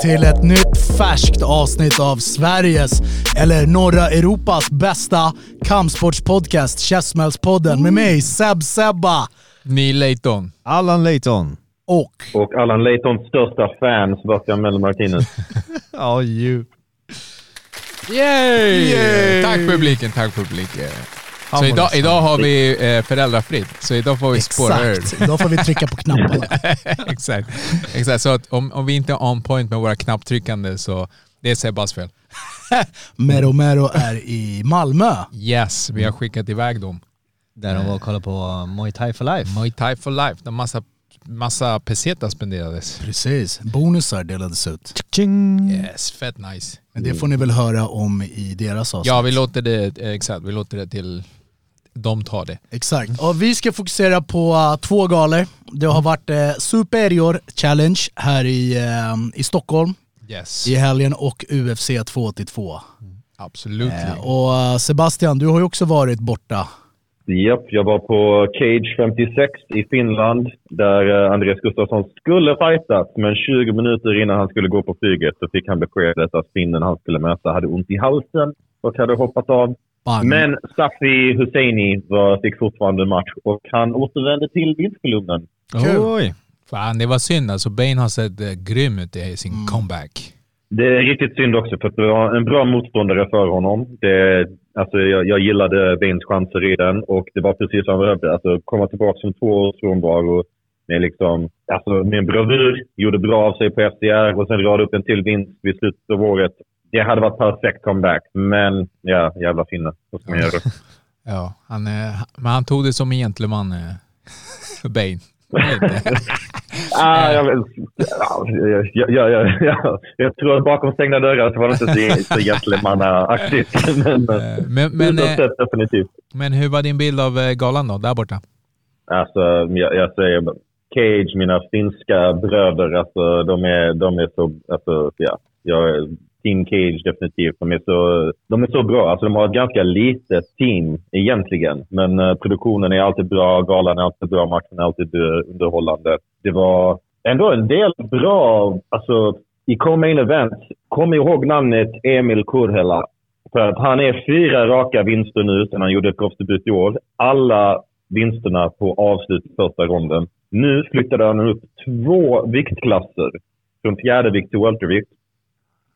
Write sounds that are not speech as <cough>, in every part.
Till ett nytt färskt avsnitt av Sveriges, eller norra Europas bästa kampsportspodcast, Käftsmällspodden med mig Seb Sebba Neil Layton. Allan Layton. och Och Allan Laytons största fan, Sebastian Martinez. <laughs> Ja, ju. Yay! Tack publiken, tack publiken. Så idag, det idag har vi eh, föräldrafritt, så idag får vi spåra öl. exakt, då får vi trycka på knapparna. <laughs> exakt. exakt. Så att om, om vi inte är on point med våra knapptryckande så det är Sebbas fel. <laughs> Mero Mero är i Malmö. Yes, vi har skickat iväg dem. Där de var och kollade på Muay Thai for Life. Muay Thai for life. En massa, massa pesetas spenderades. Precis, bonusar delades ut. Ching. Yes, fett nice. Men det får ni väl höra om i deras avsnitt. Ja, vi låter det, eh, exakt, vi låter det till de tar det. Exakt. Och vi ska fokusera på uh, två galor. Det har varit uh, Superior Challenge här i, uh, i Stockholm Yes, i helgen och UFC 282. absolut. Eh, och uh, Sebastian, du har ju också varit borta. Japp, jag var på Cage 56 i Finland där eh, Andreas Gustafsson skulle fightas. Men 20 minuter innan han skulle gå på flyget så fick han beskedet att finnen han skulle möta hade ont i halsen och hade hoppat av. Bang. Men Safi Husseini var, fick fortfarande match och han återvände till vinstkolumnen. Oj. Fan, det var synd alltså. Bane har sett eh, grym ut i sin comeback. Det är riktigt synd också för det var en bra motståndare för honom. Det, alltså jag, jag gillade Baines chanser i den och det var precis som han behövde. Alltså komma tillbaka som två års frånvaro med, liksom, alltså med en bravur, gjorde bra av sig på FDR och sen rada upp en till vinst vid slutet av året. Det hade varit perfekt comeback, men ja, jävla finne. Vad ska man göra? <laughs> Ja, han, eh, men han tog det som en gentleman, eh, <laughs> Bane. <laughs> Ah, jag, ja, jag, jag, jag, jag, tror att bakom stängda dörrar så var det inte så, så gentlemannaaktigt. Men, Eh, Men, men, eh, definitivt. men hur var din bild av eh, galan då, där borta? Alltså, jag, jag säger Cage, mina finska bröder, alltså, de, är, de är så... Alltså, ja, jag, team Cage definitivt. De är, så, de är så bra. Alltså, de har ett ganska litet team egentligen. Men eh, produktionen är alltid bra, galan är alltid bra, matchen är alltid eh, underhållande. Det var ändå en del bra... Alltså, I Co-Main Event, kom ihåg namnet Emil Kurhela. För att han är fyra raka vinster nu sedan han gjorde proffsdebut i år. Alla vinsterna på avslut i första ronden. Nu flyttade han upp två viktklasser. Från fjärde vikt till weltervikt.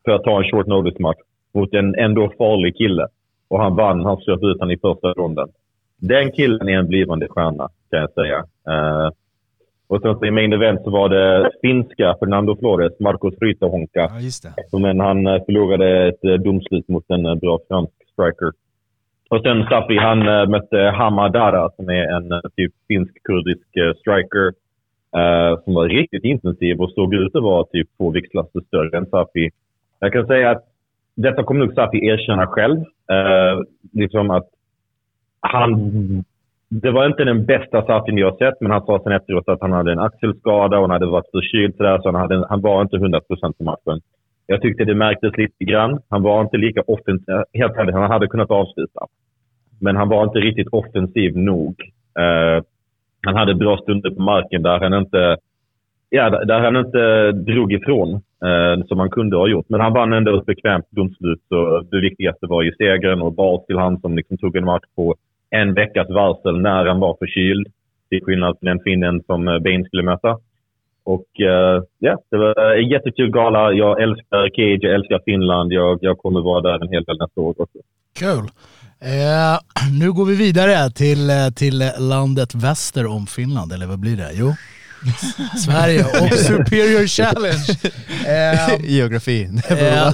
För att ta en short notice-match mot en ändå farlig kille. Och han vann. Han slöt ut honom i första ronden. Den killen är en blivande stjärna, kan jag säga. Eh, och sen så i main event så var det finska Fernando Flores, Marcos Rytahonka. Ja, just det. Men han eh, förlorade ett eh, domslut mot en bra fransk striker. Och sen Safi, han mötte Hamadara som är en typ finsk-kurdisk striker. eh, som var riktigt intensiv och såg ut att vara typ två viktklasser större än Safi. Jag kan säga att detta kommer nog Safi erkänna själv. Eh, liksom att han... Det var inte den bästa Safin jag sett, men han sa sen efteråt att han hade en axelskada och han hade varit förkyld sådär, så han, hade, han var inte 100% i matchen. Jag tyckte det märktes lite grann. Han var inte lika offensiv. Eh, helt ärligt, han hade kunnat avsluta. Men han var inte riktigt offensiv nog. Eh, han hade bra stunder på marken där han inte, ja, där han inte drog ifrån eh, som han kunde ha gjort. Men han vann ändå ett bekvämt domslut. Så det viktigaste var ju segern och bas till han som liksom tog en match på en veckas varsel när han var förkyld. Till skillnad från den finnen som eh, Bain skulle möta. Och eh, yeah, det var en jättekul gala. Jag älskar Cage, jag älskar Finland. Jag, jag kommer vara där en hel del nästa år också. Kul. Eh, <clears throat> nu går vi vidare till, eh, till landet väster om Finland, eller vad blir det? Jo, <laughs> Sverige och <laughs> Superior Challenge. Eh, Geografi. Eh,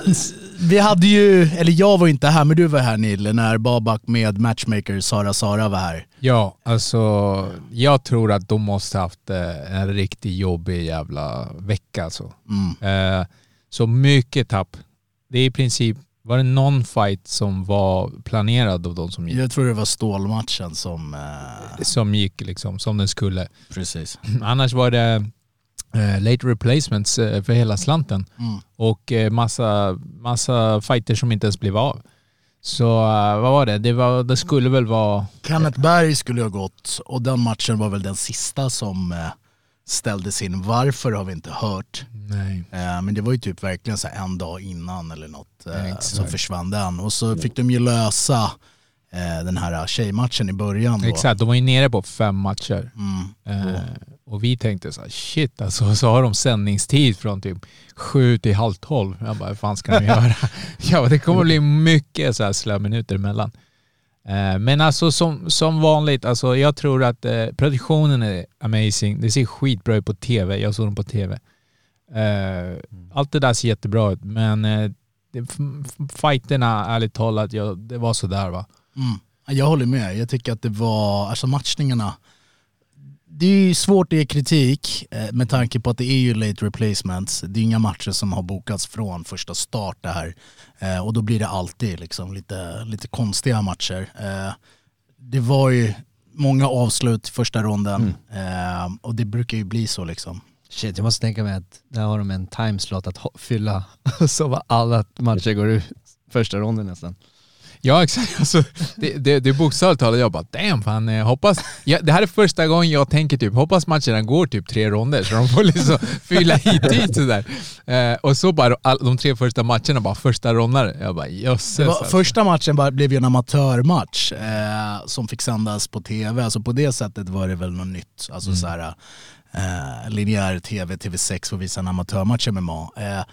vi hade ju, eller jag var inte här, men du var här Nille, när Babak med matchmaker Sara Sara var här. Ja, alltså jag tror att de måste haft eh, en riktigt jobbig jävla vecka alltså. Eh, så mycket tapp. Det är i princip, var det någon fight som var planerad av de som gick? Jag tror det var stålmatchen som... Eh, Som gick liksom som den skulle. precis. <laughs> Annars var det eh, late replacements eh, för hela slanten. Mm. Och eh, massa, massa fighter som inte ens blev av. Så eh, vad var det? Det, var, det skulle väl vara... Kenneth Berg skulle ha gått och den matchen var väl den sista som eh, ställdes in. Varför har vi inte hört. Eh, men det var ju typ verkligen så här en dag innan eller något eh, så försvann den. Och så fick de ju lösa eh, den här tjejmatchen i början. Då. Exakt, de var ju nere på fem matcher. Mm. Eh, och vi tänkte så här, shit alltså, så har de sändningstid från typ sju till halv tolv. Jag bara, vad fan ska de göra? <laughs> ja, det kommer bli mycket så här slöminuter emellan. Eh, men alltså som, som vanligt, alltså, jag tror att eh, produktionen är amazing. Det ser skitbra ut på tv. Jag såg den på tv. Eh, allt det där ser jättebra ut, men eh, det, fighterna, ärligt talat, jag, det var sådär va. Mm. Jag håller med. Jag tycker att det var, alltså matchningarna, det är ju svårt att ge kritik eh, med tanke på att det är ju late replacements. Det är inga matcher som har bokats från första start det här. Eh, och då blir det alltid liksom lite, lite konstiga matcher. Eh, det var ju många avslut i första ronden eh, och det brukar ju bli så liksom. Shit, jag måste tänka mig att där har de en timeslot att fylla. <laughs> Så var alla matcher går ut första ronden nästan. Ja exakt, <laughs> alltså, det, det, det är bokstavligt jag bara damn fan, eh, hoppas, ja, det här är första gången jag tänker typ, hoppas matcherna går typ tre ronder så de får liksom <laughs> fylla hit dit sådär. Eh, och så bara all, de tre första matcherna bara första rondare. Jag bara jösses. Alltså. första matchen bara, blev ju en amatörmatch eh, som fick sändas på tv. Alltså på det sättet var det väl något nytt. Alltså Mm. så här, eh, linjär tv, TV6 får visa en amatörmatch MMA. Eh,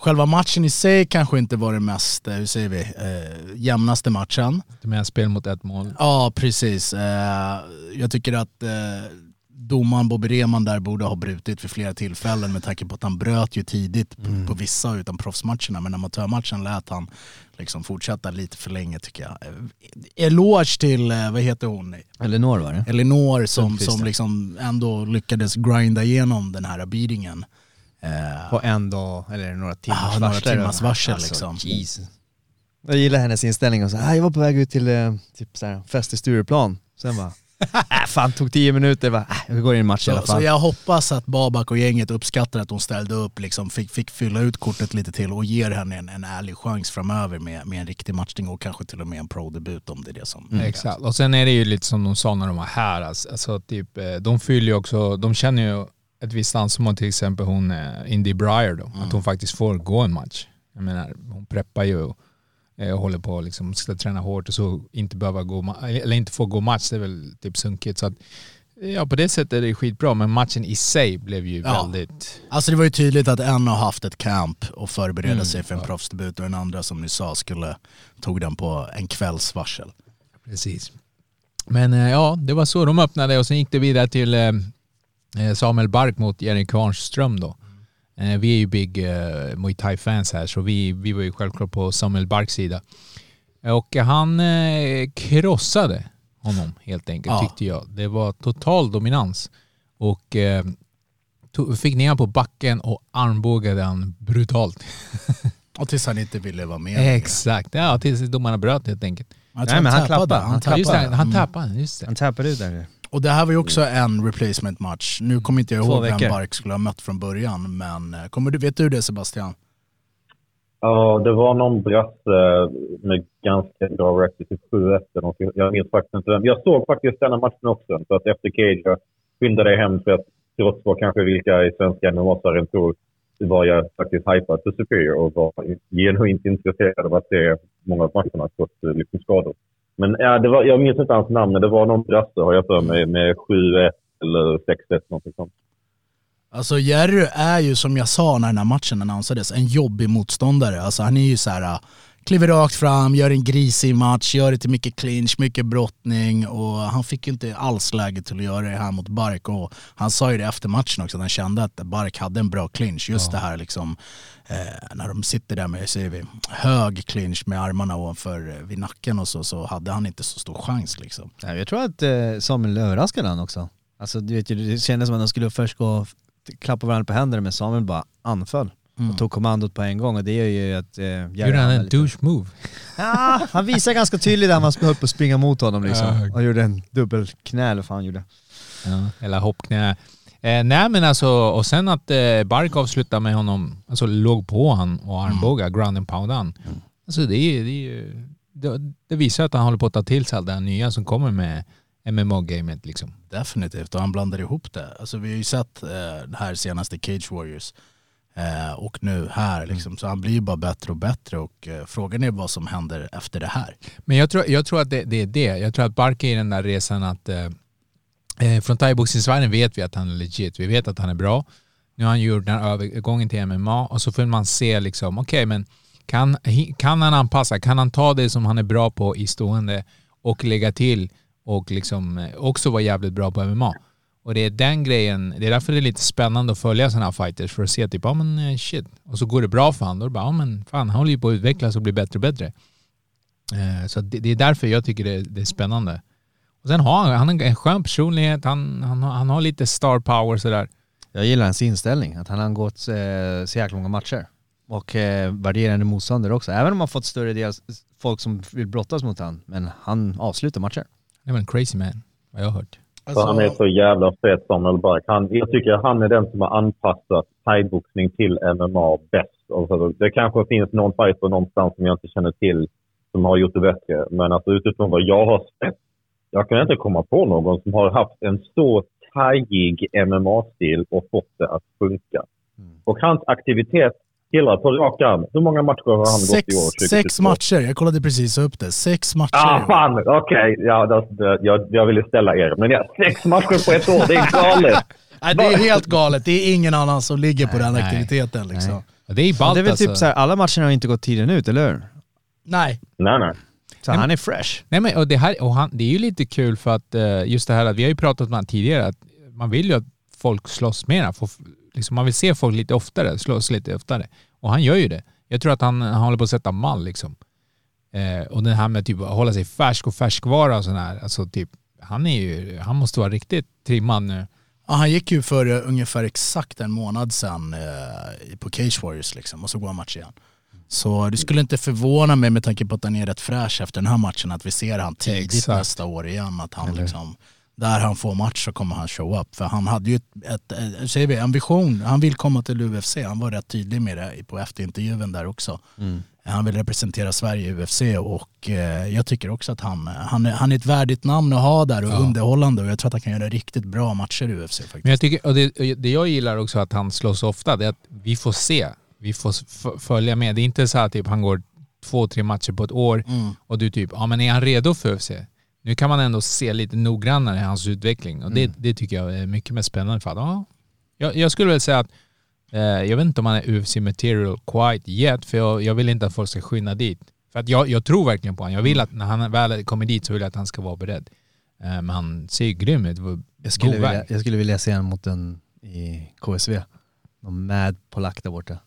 själva matchen i sig kanske inte var det mest, eh, hur säger vi, eh, jämnaste matchen. Med spel mot ett mål. Ja, precis. Eh, jag tycker att eh, domaren Bobby Rehman där borde ha brutit vid flera tillfällen med tanke på att han bröt ju tidigt på, på vissa utan proffsmatcherna. Men amatörmatchen lät han liksom fortsätta lite för länge tycker jag. Eh, Eloge till, eh, vad heter hon? Elinor var det? Elinor som, som liksom ändå lyckades grinda igenom den här beatingen. Eh, På en dag, eller några timmars Ja, några timmars varsel, liksom. Jesus. Jag gillar hennes inställning och så, ah, jag var på väg ut till eh, typ så här, fest i Stureplan. Sen bara, <laughs> äh, fan tog tio minuter, bara, äh, jag går in i en match i alla Så, så fall. jag hoppas att Babak och gänget uppskattar att hon ställde upp, liksom, fick, fick fylla ut kortet lite till och ger henne en, en ärlig chans framöver med, med en riktig matchning och kanske till och med en pro-debut om det är det som... Exakt, och sen är det ju lite som de sa när de var här, alltså, alltså typ, eh, de fyller ju också, de känner ju ett visst ansvar, till exempel hon eh, Indy Breyer då, att hon faktiskt får gå en match. Jag menar, hon preppar ju och, eh, och håller på och liksom ska träna hårt och så inte behöva gå, eller inte få gå match, det är väl typ sunkigt. Så att, ja på det sättet är det skitbra, men matchen i sig blev ju Ja. väldigt... Alltså det var ju tydligt att en har haft ett camp och förbereda Mm, sig för en ja. proffsdebut och den andra som ni sa skulle, tog den på en kvälls varsel. Precis. Men eh, ja, det var så de öppnade och sen gick det vidare till Samuel Bark mot Jerry Kvarnström då. Eh, vi är ju big eh, Muay Thai-fans här så vi, vi var ju självklart på Samuel Barks sida. Och han eh, krossade honom helt enkelt Ja. tyckte jag. Det var total dominans. Och eh, tog, fick ner honom på backen och armbågade han brutalt. <laughs> Och tills han inte ville vara med. Exakt, ja tills domarna bröt helt enkelt. Nej, men han tappade. Han tappade. Just det, han Mm. tappade, just det. Han tappade ut där. Och det här var ju också en replacement match. Nu kommer inte jag Två ihåg vem. Bark skulle ha mött från början, men eh, kommer du, vet du det Sebastian? Ja, det var någon brasse med ganska bra record till 7-1 eller något. Jag minns faktiskt inte vem. Jag såg faktiskt denna matchen också. Så att efter Cage jag skyndade hem för att trots vad kanske vilka i svenska MMA-serien tror var jag faktiskt hypad för Superior och var genuint intresserad av att se många av matcherna trots eh, liksom skador. Men ja, det var, jag minns inte hans namn, men det var någon brasse har jag för mig med 7-1 eller 6-1 någonting sånt. Alltså Jerry är ju som jag sa när den här matchen annonsades, en jobbig motståndare. Alltså han är ju så här kliver rakt fram, gör en grisig match, gör det till mycket clinch, mycket brottning och han fick ju inte alls läge till att göra det här mot Bark och han sa ju det efter matchen också att han kände att Bark hade en bra clinch. Just det här liksom eh, när de sitter där med säger vi, hög clinch med armarna ovanför eh, vid nacken och så, så hade han inte så stor chans liksom. Nej, Jag tror att eh, Samuel överraskade han också. Alltså du vet ju, det kändes som att de skulle först gå och klappa varandra på händerna men Samuel bara anföll. Och tog kommandot på en gång och det gör ju att eh, Gjorde han en lite- douche move? Ja, han visar ganska tydligt där man höll på att springa mot honom liksom. Ja. Och gjorde en dubbelknä eller vad fan han gjorde. Ja, eller hoppknä. Eh, nej men alltså, och sen att eh, Bark avslutade med honom, alltså låg på han och armbågar, ground and pound han. Alltså det, är, det, är, det, det visar att han håller på att ta till sig allt det här nya som kommer med MMA-gamet liksom. Definitivt, och han blandar ihop det. Alltså, vi har ju sett eh, det här senaste Cage Warriors eh, och nu här. Liksom. Så han blir ju bara bättre och bättre och eh, frågan är vad som händer efter det här. Men jag tror, jag tror att det, det är det. Jag tror att Bark är i den där resan att eh, eh, från thaiboxningsvärlden vet vi att han är legit. Vi vet att han är bra. Nu har han gjort den här övergången till MMA och så får man se liksom, okej men kan, kan han anpassa? Kan han ta det som han är bra på i stående och lägga till och liksom eh, också vara jävligt bra på MMA? Och det är den grejen, det är därför det är lite spännande att följa sådana här fighters för att se typ, ja men eh, shit. Och så går det bra för honom, då bara, ja men fan han håller ju på att utvecklas och bli bättre och bättre. Eh, Så det, det är därför jag tycker det, det är spännande. Och sen har han, han en skön personlighet, han, han, han har lite star power sådär. Jag gillar hans inställning, att han har gått eh, så jäkla många matcher. Och eh, värderande motståndare också, även om han fått större del folk som vill brottas mot han men han avslutar matcher. Det var en crazy man, vad jag har hört. Så han är så jävla fet, Samuel Bark. Han, jag tycker han är den som har anpassat thaiboxning till MMA bäst. Och så, det kanske finns någon fighter någonstans som jag inte känner till som har gjort det bättre. Men alltså, utifrån vad jag har sett, jag kan inte komma på någon som har haft en så thaiig MMA-stil och fått det att funka. Och hans aktivitet, killar på rak arm. Hur många matcher har han Sex, gått i år? 2022? sex matcher, jag kollade precis upp det. Sex matcher. Ah, fan! Okej, ja, det, det, jag, jag ville ställa er. Men ja, sex matcher på ett år, det är galet. <laughs> Nej, det är helt galet, det är ingen annan som ligger på den nej, aktiviteten liksom. Och det är Ja, ballt det är väl alltså. typ så här, alla matcherna har inte gått tiden ut, eller hur? Nej, Nej, nej. Så han är fresh. Nej, men, och det, här, och han, det är ju lite kul för att eh, just det här att vi har ju pratat om det tidigare, att man vill ju att folk slåss mera. Få, liksom, man vill se folk lite oftare, slåss lite oftare. Och han gör ju det. Jag tror att han, han håller på att sätta mall liksom. Eh, och det här med typ, att hålla sig färsk och färskvara och sådär. Alltså typ, han, är ju, han måste vara riktigt trimmad nu. Ja, han gick ju för eh, ungefär exakt en månad sedan eh, på Cage Warriors liksom, och så går han match igen. Så det skulle inte förvåna mig med tanke på att han är rätt fräsch efter den här matchen att vi ser han tidigt Exakt. nästa år igen. Att han liksom, där han får match så kommer han show up. För han hade ju ett, ett, ett, säger vi, en vision, han vill komma till UFC. Han var rätt tydlig med det på efterintervjun där också. Han vill representera Sverige i UFC och eh, jag tycker också att han, han, är, han är ett värdigt namn att ha där och underhållande och jag tror att han kan göra riktigt bra matcher i UFC faktiskt. Men jag tycker, och det, det jag gillar också att han slåss ofta, det är att vi får se. Vi får följa med. Det är inte så att typ, han går två, tre matcher på ett år och du typ, ja men är han redo för UFC? Nu kan man ändå se lite noggrannare i hans utveckling och det, det tycker jag är mycket mer spännande. För att, ja, jag, jag skulle väl säga att eh, jag vet inte om han är UFC material quite yet, för jag, jag vill inte att folk ska skynda dit. För att jag, jag tror verkligen på honom. Jag vill att när han väl kommer dit så vill jag att han ska vara beredd. Eh, men han ser ju grym ut. Jag skulle, vilja, jag skulle vilja se honom mot en i KSV. Någon mad polack där borta.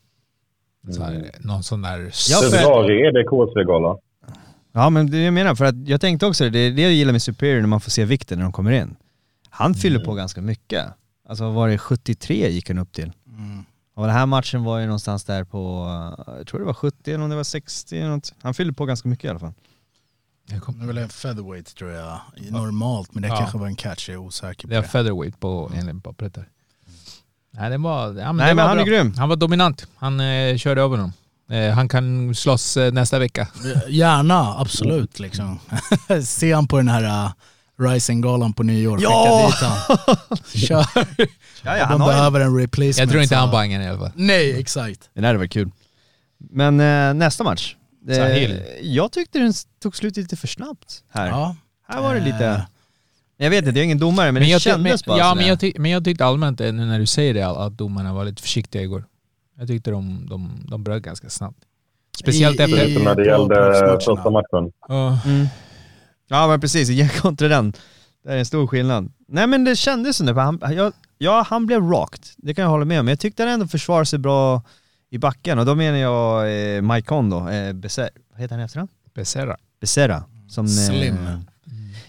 Så här, någon sån där... Februari är det KSV-gala. Ja men det jag menar, för att jag tänkte också det, det är det jag gillar med Superior när man får se vikten när de kommer in. Han fyller på ganska mycket. Alltså var det, 73 gick han upp till. Och den här matchen var ju någonstans där på, jag tror det var 70 eller om det var 60 eller något. Han fyllde på ganska mycket i alla fall. Det är väl en featherweight tror jag, normalt, men det Ja. kanske var en catch, jag är osäker på Det är det. featherweight på enligt pappret där. Nej, det var, ja, men Nej, det men var han är bra. grym. Han var dominant. Han eh, körde över honom. Eh, han kan slåss eh, nästa vecka. Gärna, absolut liksom. <laughs> Se han på den här uh, Rising-galan på nyår, Ja! <laughs> Kör. Ja, ja, De behöver en replacement. Jag tror inte så- han bangar i alla fall. Nej, exakt. det där var kul. Men eh, nästa match. Eh, jag tyckte den tog slut lite för snabbt här. Ja. Här var det lite... Eh. Jag vet inte, jag är ingen domare men, det jag, ty- kändes men, bara ja, men, jag tyck, men jag tyckte allmänt, eh, nu när du säger det, att domarna var lite försiktiga igår. Jag tyckte de, de, de bröt ganska snabbt. Speciellt I- efter... i- när det gällde första matchen. Ja. Mm. Ja men precis, igen kontra den. Det är en stor skillnad. Nej men det kändes som det, för han, jag, ja han blev rocked, det kan jag hålla med om. Men jag tyckte han ändå försvarade sig bra i backen och då menar jag eh, Maikon då, eh, Becer, vad heter han i efternamn? Becerra. Becerra. Som, Slim. Eh,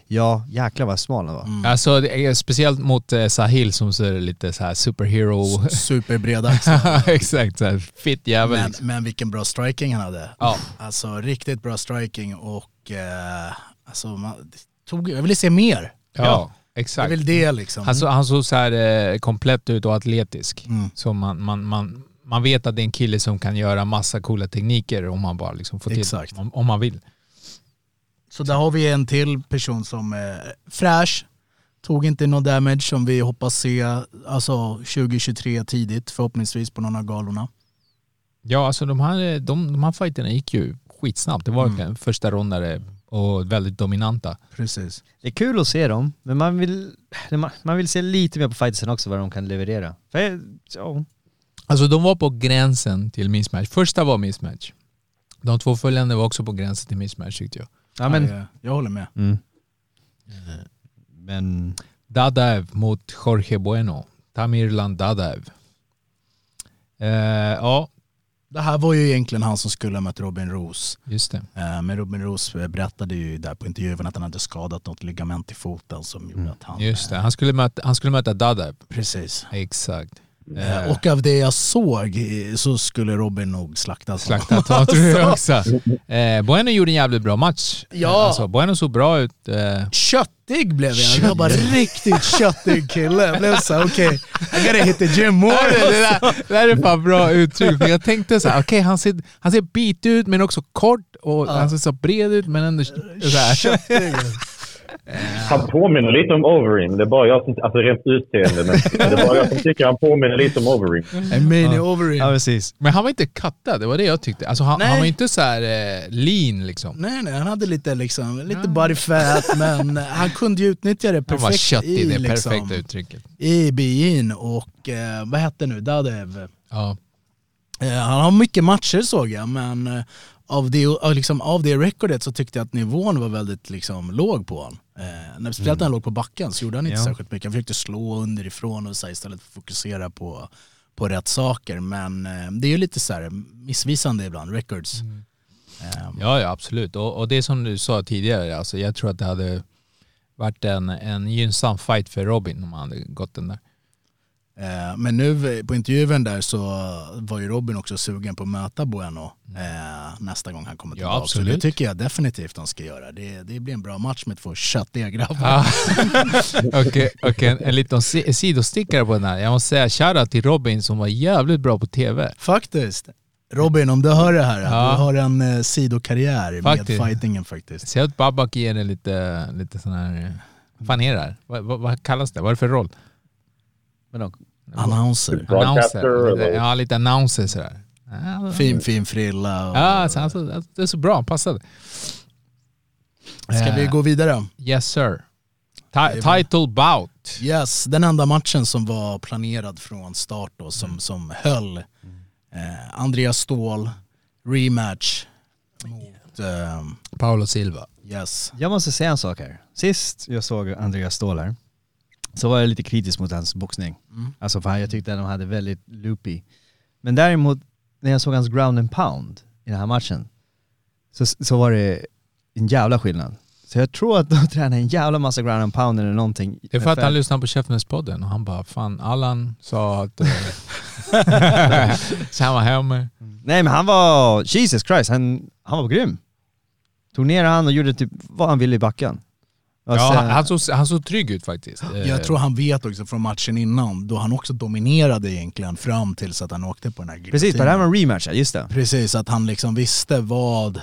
ja, jäklar vad smal han var. Mm. Alltså det är speciellt mot eh, Sahil som ser lite så här superhero... <laughs> Superbreda <laughs> axlar. Exakt, så här fit jävel. Men, men vilken bra striking han hade. Ja. Alltså riktigt bra striking och eh, alltså, man, tog, jag ville se mer. Ja, Jag exakt. vill det liksom. Han, så, han såg så här eh, komplett ut och atletisk. Mm. Så man, man, man, man vet att det är en kille som kan göra massa coola tekniker om man bara liksom får till Exakt. det. Om, om man vill. Så där har vi en till person som är fräsch, tog inte någon damage som vi hoppas se alltså 2023 tidigt förhoppningsvis på någon av galorna. Ja, alltså de här, de, de här fighterna gick ju skitsnabbt. Det var Mm. första rondare och väldigt dominanta. Precis. Det är kul att se dem, men man vill, man, vill se lite mer på fightsen också vad de kan leverera. För, ja, Alltså de var på gränsen till mismatch. Första var mismatch. De två följande var också på gränsen till mismatch tyckte jag. Ja men... Ja, jag håller med. Mm. Men... Dadaev mot Jorge Bueno. Tamirlan Dadaev. Eh, ja, Det här var ju egentligen han som skulle ha mött Robin Roos. just det. Eh, Men Robin Roos eh, berättade ju där på intervjun att han hade skadat något ligament i foten som gjorde att han... Mm. Just det. Han skulle möta, han skulle möta Dadaev. Precis. Exakt. Eh, Och av det jag såg eh, så skulle Robin nog slaktas. Slaktat honom tror jag <laughs> också. Eh, bueno gjorde en jävligt bra match. Ja. Alltså, bueno såg bra ut. Eh, Köttig blev jag. Jag var riktigt köttig kille. Jag blev såhär, okej, I gotta hit the gym more. det, där, det där är fan bra uttryck. För jag tänkte så här, okej han, ser, han ser bit ut men också kort och han ser så bred ut men ändå så här. Köttig. Han påminner lite om Overeem. Det är bara jag som, alltså rent utseende, men det är bara jag som tycker han påminner lite om Overeem. En mini over Ja precis. Men han var inte kattad, det var det jag tyckte. Alltså han, Nej. han var inte så här eh, lean liksom. Nej nej, han hade lite liksom, lite body fat men han kunde ju utnyttja det Han var perfekt köttig, i, det liksom, perfekta uttrycket. i bin och eh, vad hette nu, Dadev. Ja. Eh, han har mycket matcher såg jag men eh, av det, liksom, av det rekordet så tyckte jag att nivån var väldigt liksom, låg på honom. Eh, när, speciellt när han låg på backen så gjorde han inte Ja. särskilt mycket. Han försökte slå underifrån och så här, istället för att fokusera på, på rätt saker. Men eh, det är ju lite så här missvisande ibland, records. Eh, Ja, ja absolut. Och, och det som du sa tidigare, alltså, jag tror att det hade varit en, en gynnsam fight för Robin om han hade gått den där. Eh, Men nu på intervjun där så var ju Robin också sugen på att möta Bueno eh, nästa gång han kommer Ja, tillbaka. Så det absolut. tycker jag definitivt de ska göra. Det, det blir en bra match med två köttiga grabbar. <laughs> Okej, okej, en, en liten si- sidostickare på den här. Jag måste säga shoutout till Robin som var jävligt bra på tv. Faktiskt. Robin, om du hör det här, Ja. du har en eh, sidokarriär Faktiskt. med fightingen faktiskt. Säg att Babak ger dig lite, lite sån här... Vad fan är det här? Vad, vad, vad kallas det? Vad är det för roll? Men då, Announcer. Broadcaster, Announcer. Lite, ja, lite announcer sådär. Fin fin frilla. Och, Ja, alltså, alltså, det är så bra. Passade. Ska vi Eh, gå vidare? Yes sir. Jajamän. title bout. Yes, den enda matchen som var planerad från start då, som, Mm. som höll. Eh, Andreas Ståhl, rematch mot, ehm, Paolo Silva. yes. Jag måste säga en sak här. Sist jag såg Andreas Ståhl här, så var jag lite kritisk mot hans boxning. Mm. Alltså för jag tyckte att de hade väldigt loopy. Men däremot, när jag såg hans ground and pound i den här matchen, så, så var det en jävla skillnad. Så jag tror att de <laughs> tränar en jävla massa ground and pound eller någonting. Det är för att han lyssnade på Käftenäs-podden och han bara fan Allan sa att... eh, <laughs> <laughs> så han var hemma. Nej men han var, Jesus Christ, han, han var grym. Tog ner han och gjorde typ vad han ville i backen. Ja, sen- han, han, såg, han såg trygg ut faktiskt. Eh, Jag tror han vet också från matchen innan, då han också dominerade egentligen fram tills att han åkte på den här Precis, för det här var en rematch, just det. Precis, att han liksom visste vad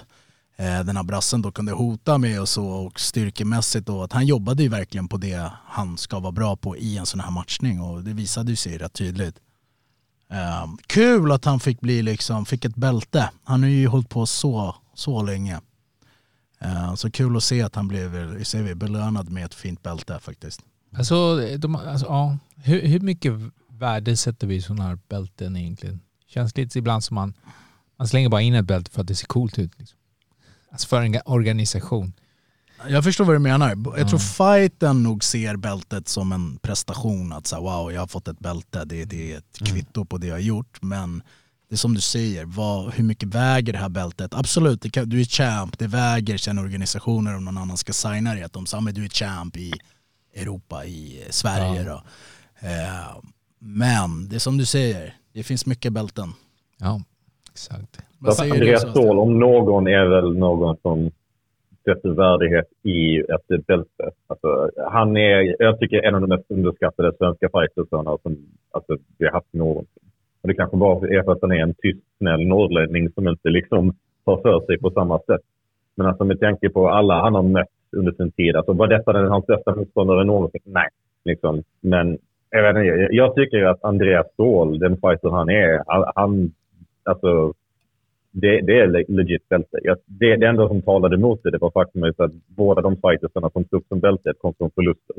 eh, den här brassen då kunde hota med och så och styrkemässigt då att han jobbade ju verkligen på det han ska vara bra på i en sån här matchning och det visade ju sig rätt tydligt. Eh, kul att han fick bli liksom, fick ett bälte. Han har ju hållit på så, så länge. Eh, så kul att se att han blev ser vi, belönad med ett fint bälte faktiskt. Alltså, de, alltså ja. hur, hur mycket värde sätter vi i sådana här bälten egentligen? Känns lite ibland som man, Han slänger bara in ett bälte för att det ser coolt ut. Liksom. Alltså för en ga- organisation. Jag förstår vad du menar. Jag tror fighten nog ser bältet som en prestation. Att säga wow, jag har fått ett bälte, det, det är ett kvitto på det jag har gjort. Men det är som du säger, vad, hur mycket väger det här bältet? Absolut, det kan, du är champ, det väger sen organisationer om någon annan ska signa dig. Att de säger, men du är champ i Europa, i Sverige då. Eh, men det är som du säger, det finns mycket bälten. Ja, exakt. Vad Så säger? Andreas? Ståhl om någon är väl någon som sätter värdighet i ett bälte. Alltså, han är, jag tycker, en av de mest underskattade svenska fightersarna som alltså, vi har haft någonsin. Och det kanske bara är för att han är en tyst, snäll norrlänning som inte liksom tar för sig på samma sätt. Men alltså med tanke på alla han har mött under sin tid, alltså var detta den, hans bästa motståndare någonsin? Nej. Liksom. Men jag, vet inte, jag, tycker att Andreas Ståhl, den fighter han är, han, alltså det, det är le- legit bälte. Det, det enda som talade emot det, det var faktumet att båda de fightersarna som tog som bältet kom från förluster.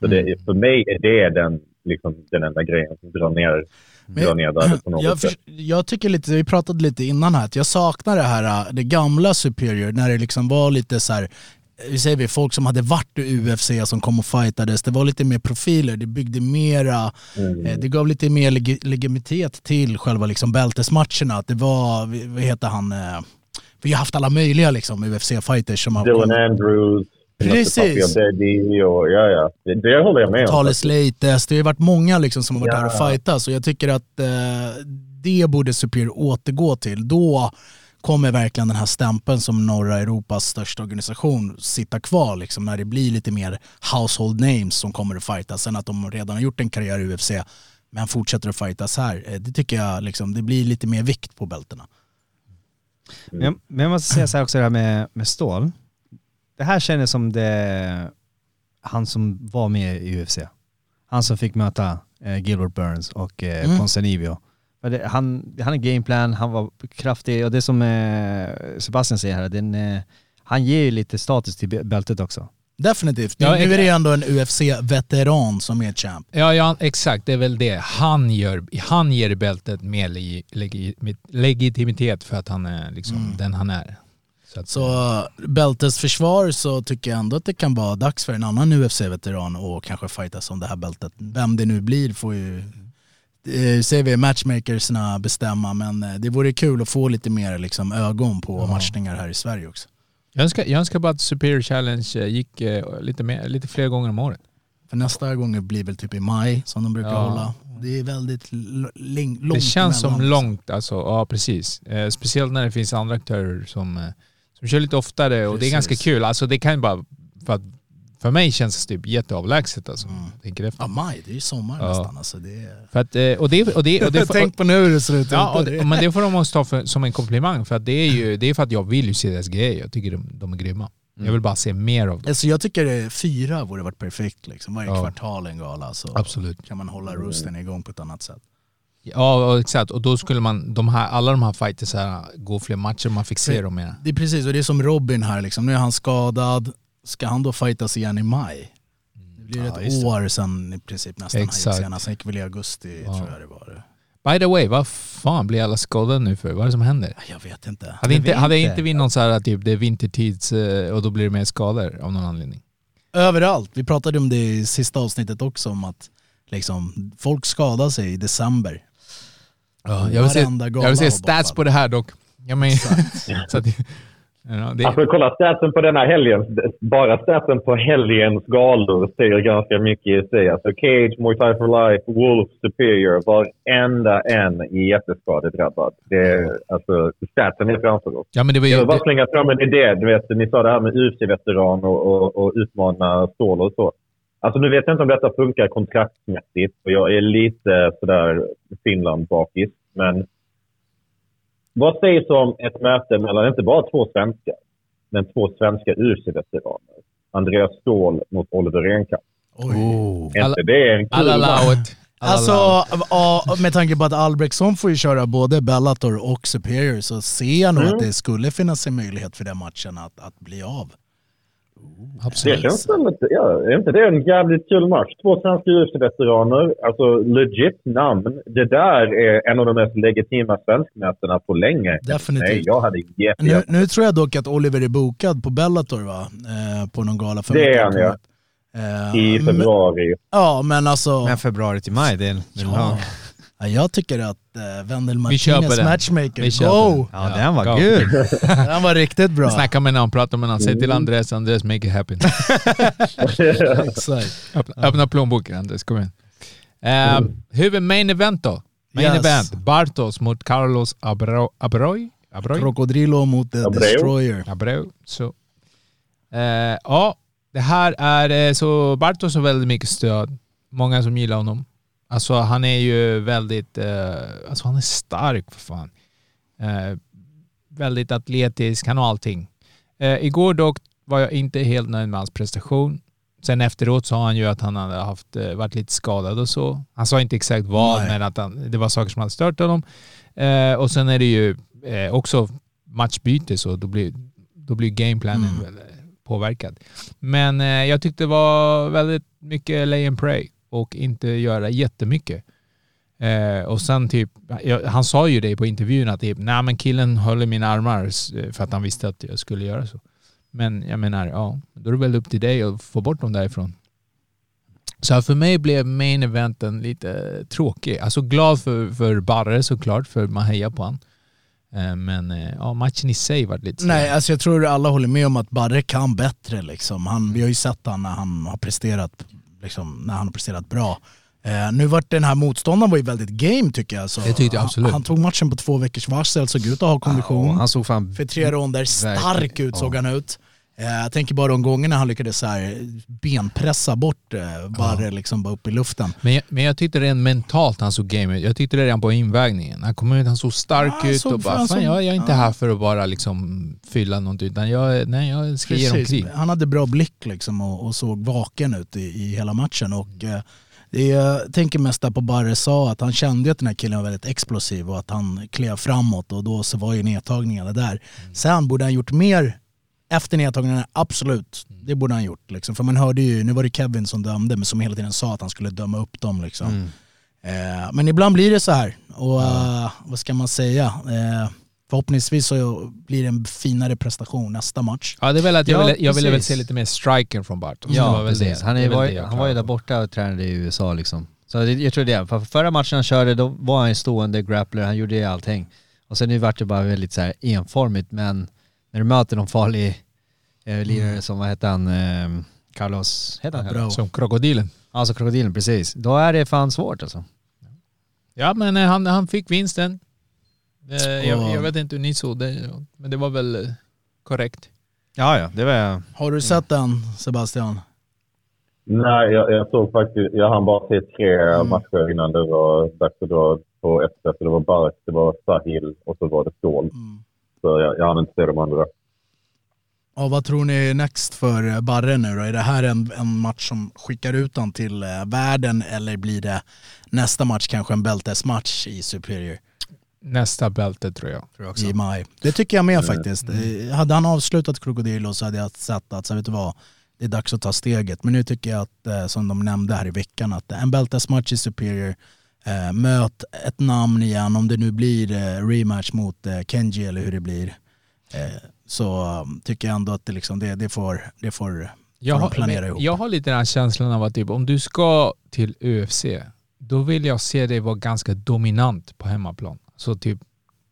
Så det, för mig är det den, liksom, den enda grejen som drar ner, drar ner värdet på något jag, sätt. jag tycker lite, vi pratade lite innan här, att jag saknar det här, äh, det gamla Superior, när det liksom var lite så här, hur säger vi, folk som hade varit i UFC som kom och fightades, det var lite mer profiler, det byggde mera, Mm. eh, det gav lite mer leg legitimitet till själva liksom bältesmatcherna, att det var, vi- vad heter han, eh, vi har haft alla möjliga liksom UFC-fighters som har Dylan. Andrews, Precis. Daddy och ja, ja. Det, det håller jag med om. Thales Leites, det har varit många liksom som har varit Ja. där och fightats och jag tycker att eh, det borde Superior återgå till. Då kommer verkligen den här stämpeln som norra Europas största organisation sitta kvar liksom, när det blir lite mer household names som kommer att fightas. Sen att de redan har gjort en karriär i UFC men fortsätter att fightas här. Eh, Det tycker jag liksom, det blir lite mer vikt på bältena. Men jag, men jag måste säga så här också det här med, med stål. Det här kändes som det, han som var med i UFC. Han som fick möta eh, Gilbert Burns och eh, Mm. Det, han, han hade gameplan, han var kraftig och det som eh, Sebastian säger här, den, eh, han ger ju lite status till bältet också. Definitivt. Ja, nu är det ändå en UFC-veteran som är champ. Ja, ja, exakt. Det är väl det. Han, gör, han ger bältet mer legi, legi, legitimitet för att han är liksom den han är. Så, att, Så bältesförsvar så tycker jag ändå att det kan vara dags för en annan UFC-veteran och kanske fightas om det här bältet. Vem det nu blir får ju, eh, säger vi, matchmakersna bestämma men eh, det vore kul att få lite mer liksom, ögon på matchningar här i Sverige också. jag, önskar, jag önskar bara att Superior Challenge eh, gick eh, lite, mer, lite fler gånger om året. För nästa gång blir väl typ i maj som de brukar Ja. hålla. Det är väldigt långt Det känns som långt alltså. Ja, precis. Eh, speciellt när det finns andra aktörer som, som kör lite oftare och det är Precis. ganska kul. Alltså det kan bara... För, att, för mig känns det typ jätteavlägset alltså. Tänker efter. Ja, maj, det är ju sommar Ja. nästan. Alltså, det är... För att, eh, och det, och det, och det, <laughs> Tänk på nu hur det ser ut Ja, och det, men det får de också ta för, som en komplimang för att det är ju <laughs> det är för att jag vill ju se deras grejer. Jag tycker de, de är grymma. Jag vill bara se mer av dem. Alltså jag tycker fyra vore varit perfekt. Liksom. Varje Ja. kvartal en gala så Absolut. kan man hålla roosten igång på ett annat sätt. Ja, exakt. Och då skulle man, de här, alla de här fighters här, gå fler matcher, man fick se dem mer. Det är precis, och det är som Robin här liksom. Nu är han skadad. Ska han då fightas igen i maj? Det blir Ja, ett år sedan i princip nästan han gick Exakt. senast. Han gick väl i augusti Ja. tror jag det var. By the way, vad fan blir alla skadade nu för? Vad är det som händer? Jag vet inte. Hade inte, hade inte. vi någon så här typ det är vintertids eh, och då blir det mer skador av någon anledning? Överallt. Vi pratade om det i sista avsnittet också om att liksom, folk skadar sig i december. Ja, jag, vill se, jag vill se stats på det här dock. Jag men, <laughs> så att, ja, det, Alltså kolla statsen på denna helgen. Bara statsen på helgens galor säger ganska mycket i sig. Alltså Cage, Muay Thai for Life, Wolf, Superior. Varenda en är jätteskadedrabbad. Det är, alltså, statsen är framför oss. ja men det var Jag ju... vill bara Det, slänga fram en idé. Du vet, ni sa det här med UFC-veteran och, och, och utmana stål och så. Alltså nu vet jag inte om detta funkar kontraktsmässigt och jag är lite sådär Finland-bakis. Men vad sägs om ett möte mellan inte bara två svenskar, men två svenska UFC-veteraner? Andreas Ståhl mot Oliver Renkamp. Oj. Är Alla- inte det en kul match? Alltså, med tanke på att Albrektsson får ju köra både Bellator och Superior så ser jag nog Mm. att det skulle finnas en möjlighet för den matchen att, att bli av. Det Absolut. känns som att, ja, är inte det en jävligt kul match? Två svenska UFC-veteraner, alltså legit namn. Det där är en av de mest legitima svenskmötena på länge. Definitivt. Nej, jag hade jätte, Nu, nu tror jag dock att Oliver är bokad på Bellator va? Eh, på någon gala. för Det är han, ja. Eh, I men- februari. Ja, men alltså... Men februari till maj, det är en ja. Ja. Ja, jag tycker att uh, Wendel Vi köper Martinez den. matchmaker, go! den. ja, den var go. gud. <laughs> Den var riktigt bra. Snacka med någon, prata med någon, säg till Andres, Andres make it happen. <laughs> Exakt. öppna, öppna plånboken Andres, kom igen. Uh, huvud main event då? Main Yes. event, Bartos mot Carlos Abro, Abroy? Abroy? Crocodilo mot The Abreu. Destroyer. Abreu. Så. Eh, ja, det här är eh, så Bartos har väldigt mycket stöd. Många som gillar honom. Alltså han är ju väldigt, eh, alltså han är stark för fan. Eh, väldigt atletisk, han har allting. Eh, igår dock var jag inte helt nöjd med hans prestation. Sen efteråt sa han ju att han hade haft, eh, varit lite skadad och så. Han sa inte exakt vad, Nej. men att han, det var saker som hade stört honom. Eh, och sen är det ju eh, också matchbyte så då blir, då blir gameplanen Mm. eh, påverkad. Men eh, jag tyckte det var väldigt mycket lay and pray och inte göra jättemycket. Eh, och sen typ, han sa ju det på intervjun att typ, nej men killen höll i mina armar s- för att han visste att jag skulle göra så. Men jag menar, ja, då är det väl upp till dig att få bort dem därifrån. Så för mig blev main eventen lite tråkig. Alltså glad för, för Barre såklart, för man hejar på han. Eh, Men eh, ja, matchen i sig var lite Nej, alltså jag tror alla håller med om att Barre kan bättre. Liksom. Han, vi har ju sett han när han har presterat, liksom, när han har presterat bra. Eh, nu vart den här motståndaren var ju väldigt game tycker jag. Så Det tyckte jag absolut. Han, han tog matchen på två veckors varsel, såg ut att ha kondition. Ja, han såg fan... För tre ronder, stark ut såg han ut. Eh, jag tänker bara de gångerna han lyckades så här benpressa bort eh, Barre liksom bara upp i luften. Men jag, men jag tyckte redan mentalt han såg game ut. Jag tyckte det redan på invägningen. Han kom ut, han såg stark Ja, ut och bara, fan som- jag, jag är inte ja. här för att bara liksom fylla något utan jag, nej, jag ska ge dem Precis. krig. Han hade bra blick liksom och, och såg vaken ut i, i hela matchen. Och, eh, det jag tänker mest där på Barre sa att han kände att den här killen var väldigt explosiv och att han klev framåt och då så var ju nedtagningarna där. Sen borde han gjort mer efter nedtagningarna, absolut. Det borde han gjort. Liksom. För man hörde ju, nu var det Kevin som dömde men som hela tiden sa att han skulle döma upp dem. Liksom. Mm. Eh, men ibland blir det så här. Och eh, vad ska man säga? Eh, förhoppningsvis så blir det en finare prestation nästa match. Ja, det är väl att jag, Ja, ville, jag ville väl se lite mer striker från Bartos. Det Ja, precis. det. Han, är, var, det han var ju där borta och tränade i USA liksom. Så det, jag tror det. För förra matchen han körde, då var han ju stående grappler, han gjorde ju allting. Och sen nu vart det bara väldigt så här enformigt, men när du möter någon farlig eh, lirare som, vad heter han, eh, Carlos, heter han Bra. Carlos? Som krokodilen. Alltså krokodilen, precis. Då är det fan svårt alltså. Ja, men eh, han, han fick vinsten. Eh, jag, jag vet inte hur ni såg det, men det var väl eh, korrekt. Ja, ja, det var... Har du sett den Sebastian? Nej, jag, jag såg faktiskt... Jag hann bara se tre Mm. matcher innan det var dags att dra på ett sätt. Det var Bark, det var Sahil och så var det Stål. Mm. Så jag, jag hann inte se de andra. Ja, vad tror ni är next för eh, Barre nu då? Är det här en, en match som skickar ut han till eh, världen eller blir det nästa match kanske en bältesmatch i Superior Nästa bälte tror jag. Tror jag också. i maj? Det tycker jag med faktiskt. Eh, Hade han avslutat Krokodilo så hade jag sett att, så vet du vad, det är dags att ta steget. Men nu tycker jag att, som de nämnde här i veckan, att en bältesmatch i Superior, eh, möt ett namn igen, om det nu blir eh, rematch mot eh, Kenji eller hur det blir. Eh, så eh, tycker jag ändå att det, liksom, det, det får, det får Jag de har, planera ihop. jag har lite den här känslan av att typ, om du ska till UFC, då vill jag se dig vara ganska dominant på hemmaplan. Så typ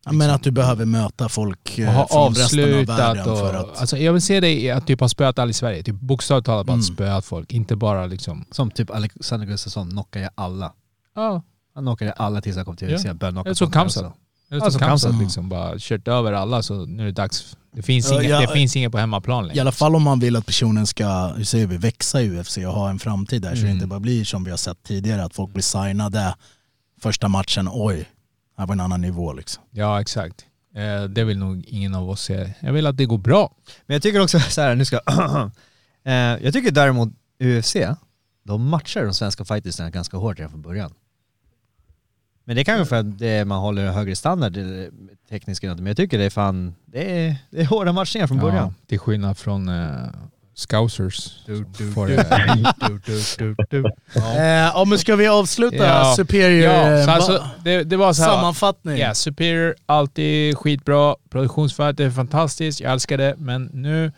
Ja, men att du behöver möta folk och eh, ha från resten av avslutat världen och, för att... alltså jag vill se dig att typ ha spöat alla i Sverige. Typ bokstavligt talat bara Mm. spöat folk, inte bara liksom... Som typ Alexander Gustafsson knockade ju alla. Ja, Han knockade alla tills han kom till Ja. UFC. Han började knocka Kamsat. Eller Ja, som som Kamsat liksom bara kört över alla så nu är det dags. Det finns, Ja, inga, ja, det finns inget på hemmaplan längre. I alla fall om man vill att personen ska, hur säger vi, växa i UFC och ha en framtid där så det Mm. inte bara blir som vi har sett tidigare att folk blir signade första matchen, oj, här var en annan nivå liksom. Ja, exakt. Eh, det vill nog ingen av oss se. Jag vill att det går bra. Men jag tycker också <laughs> så här, nu ska <clears throat> eh, Jag tycker däremot UFC, de matchar de svenska fightersna ganska hårt redan från början. Men det är kanske för att det, man håller högre standard tekniskt, men jag tycker det är fan, det är, det är hårda matchningar från början. Ja, till skillnad från eh, scousers. Du, du, Får du, det. <laughs> du, du, du, du. Ja men ska vi avsluta Ja. Superior Ja, så alltså, det, det var så här. sammanfattning? Ja, Superior, alltid skitbra. Produktionsvärdet är fantastiskt, jag älskar det. Men nu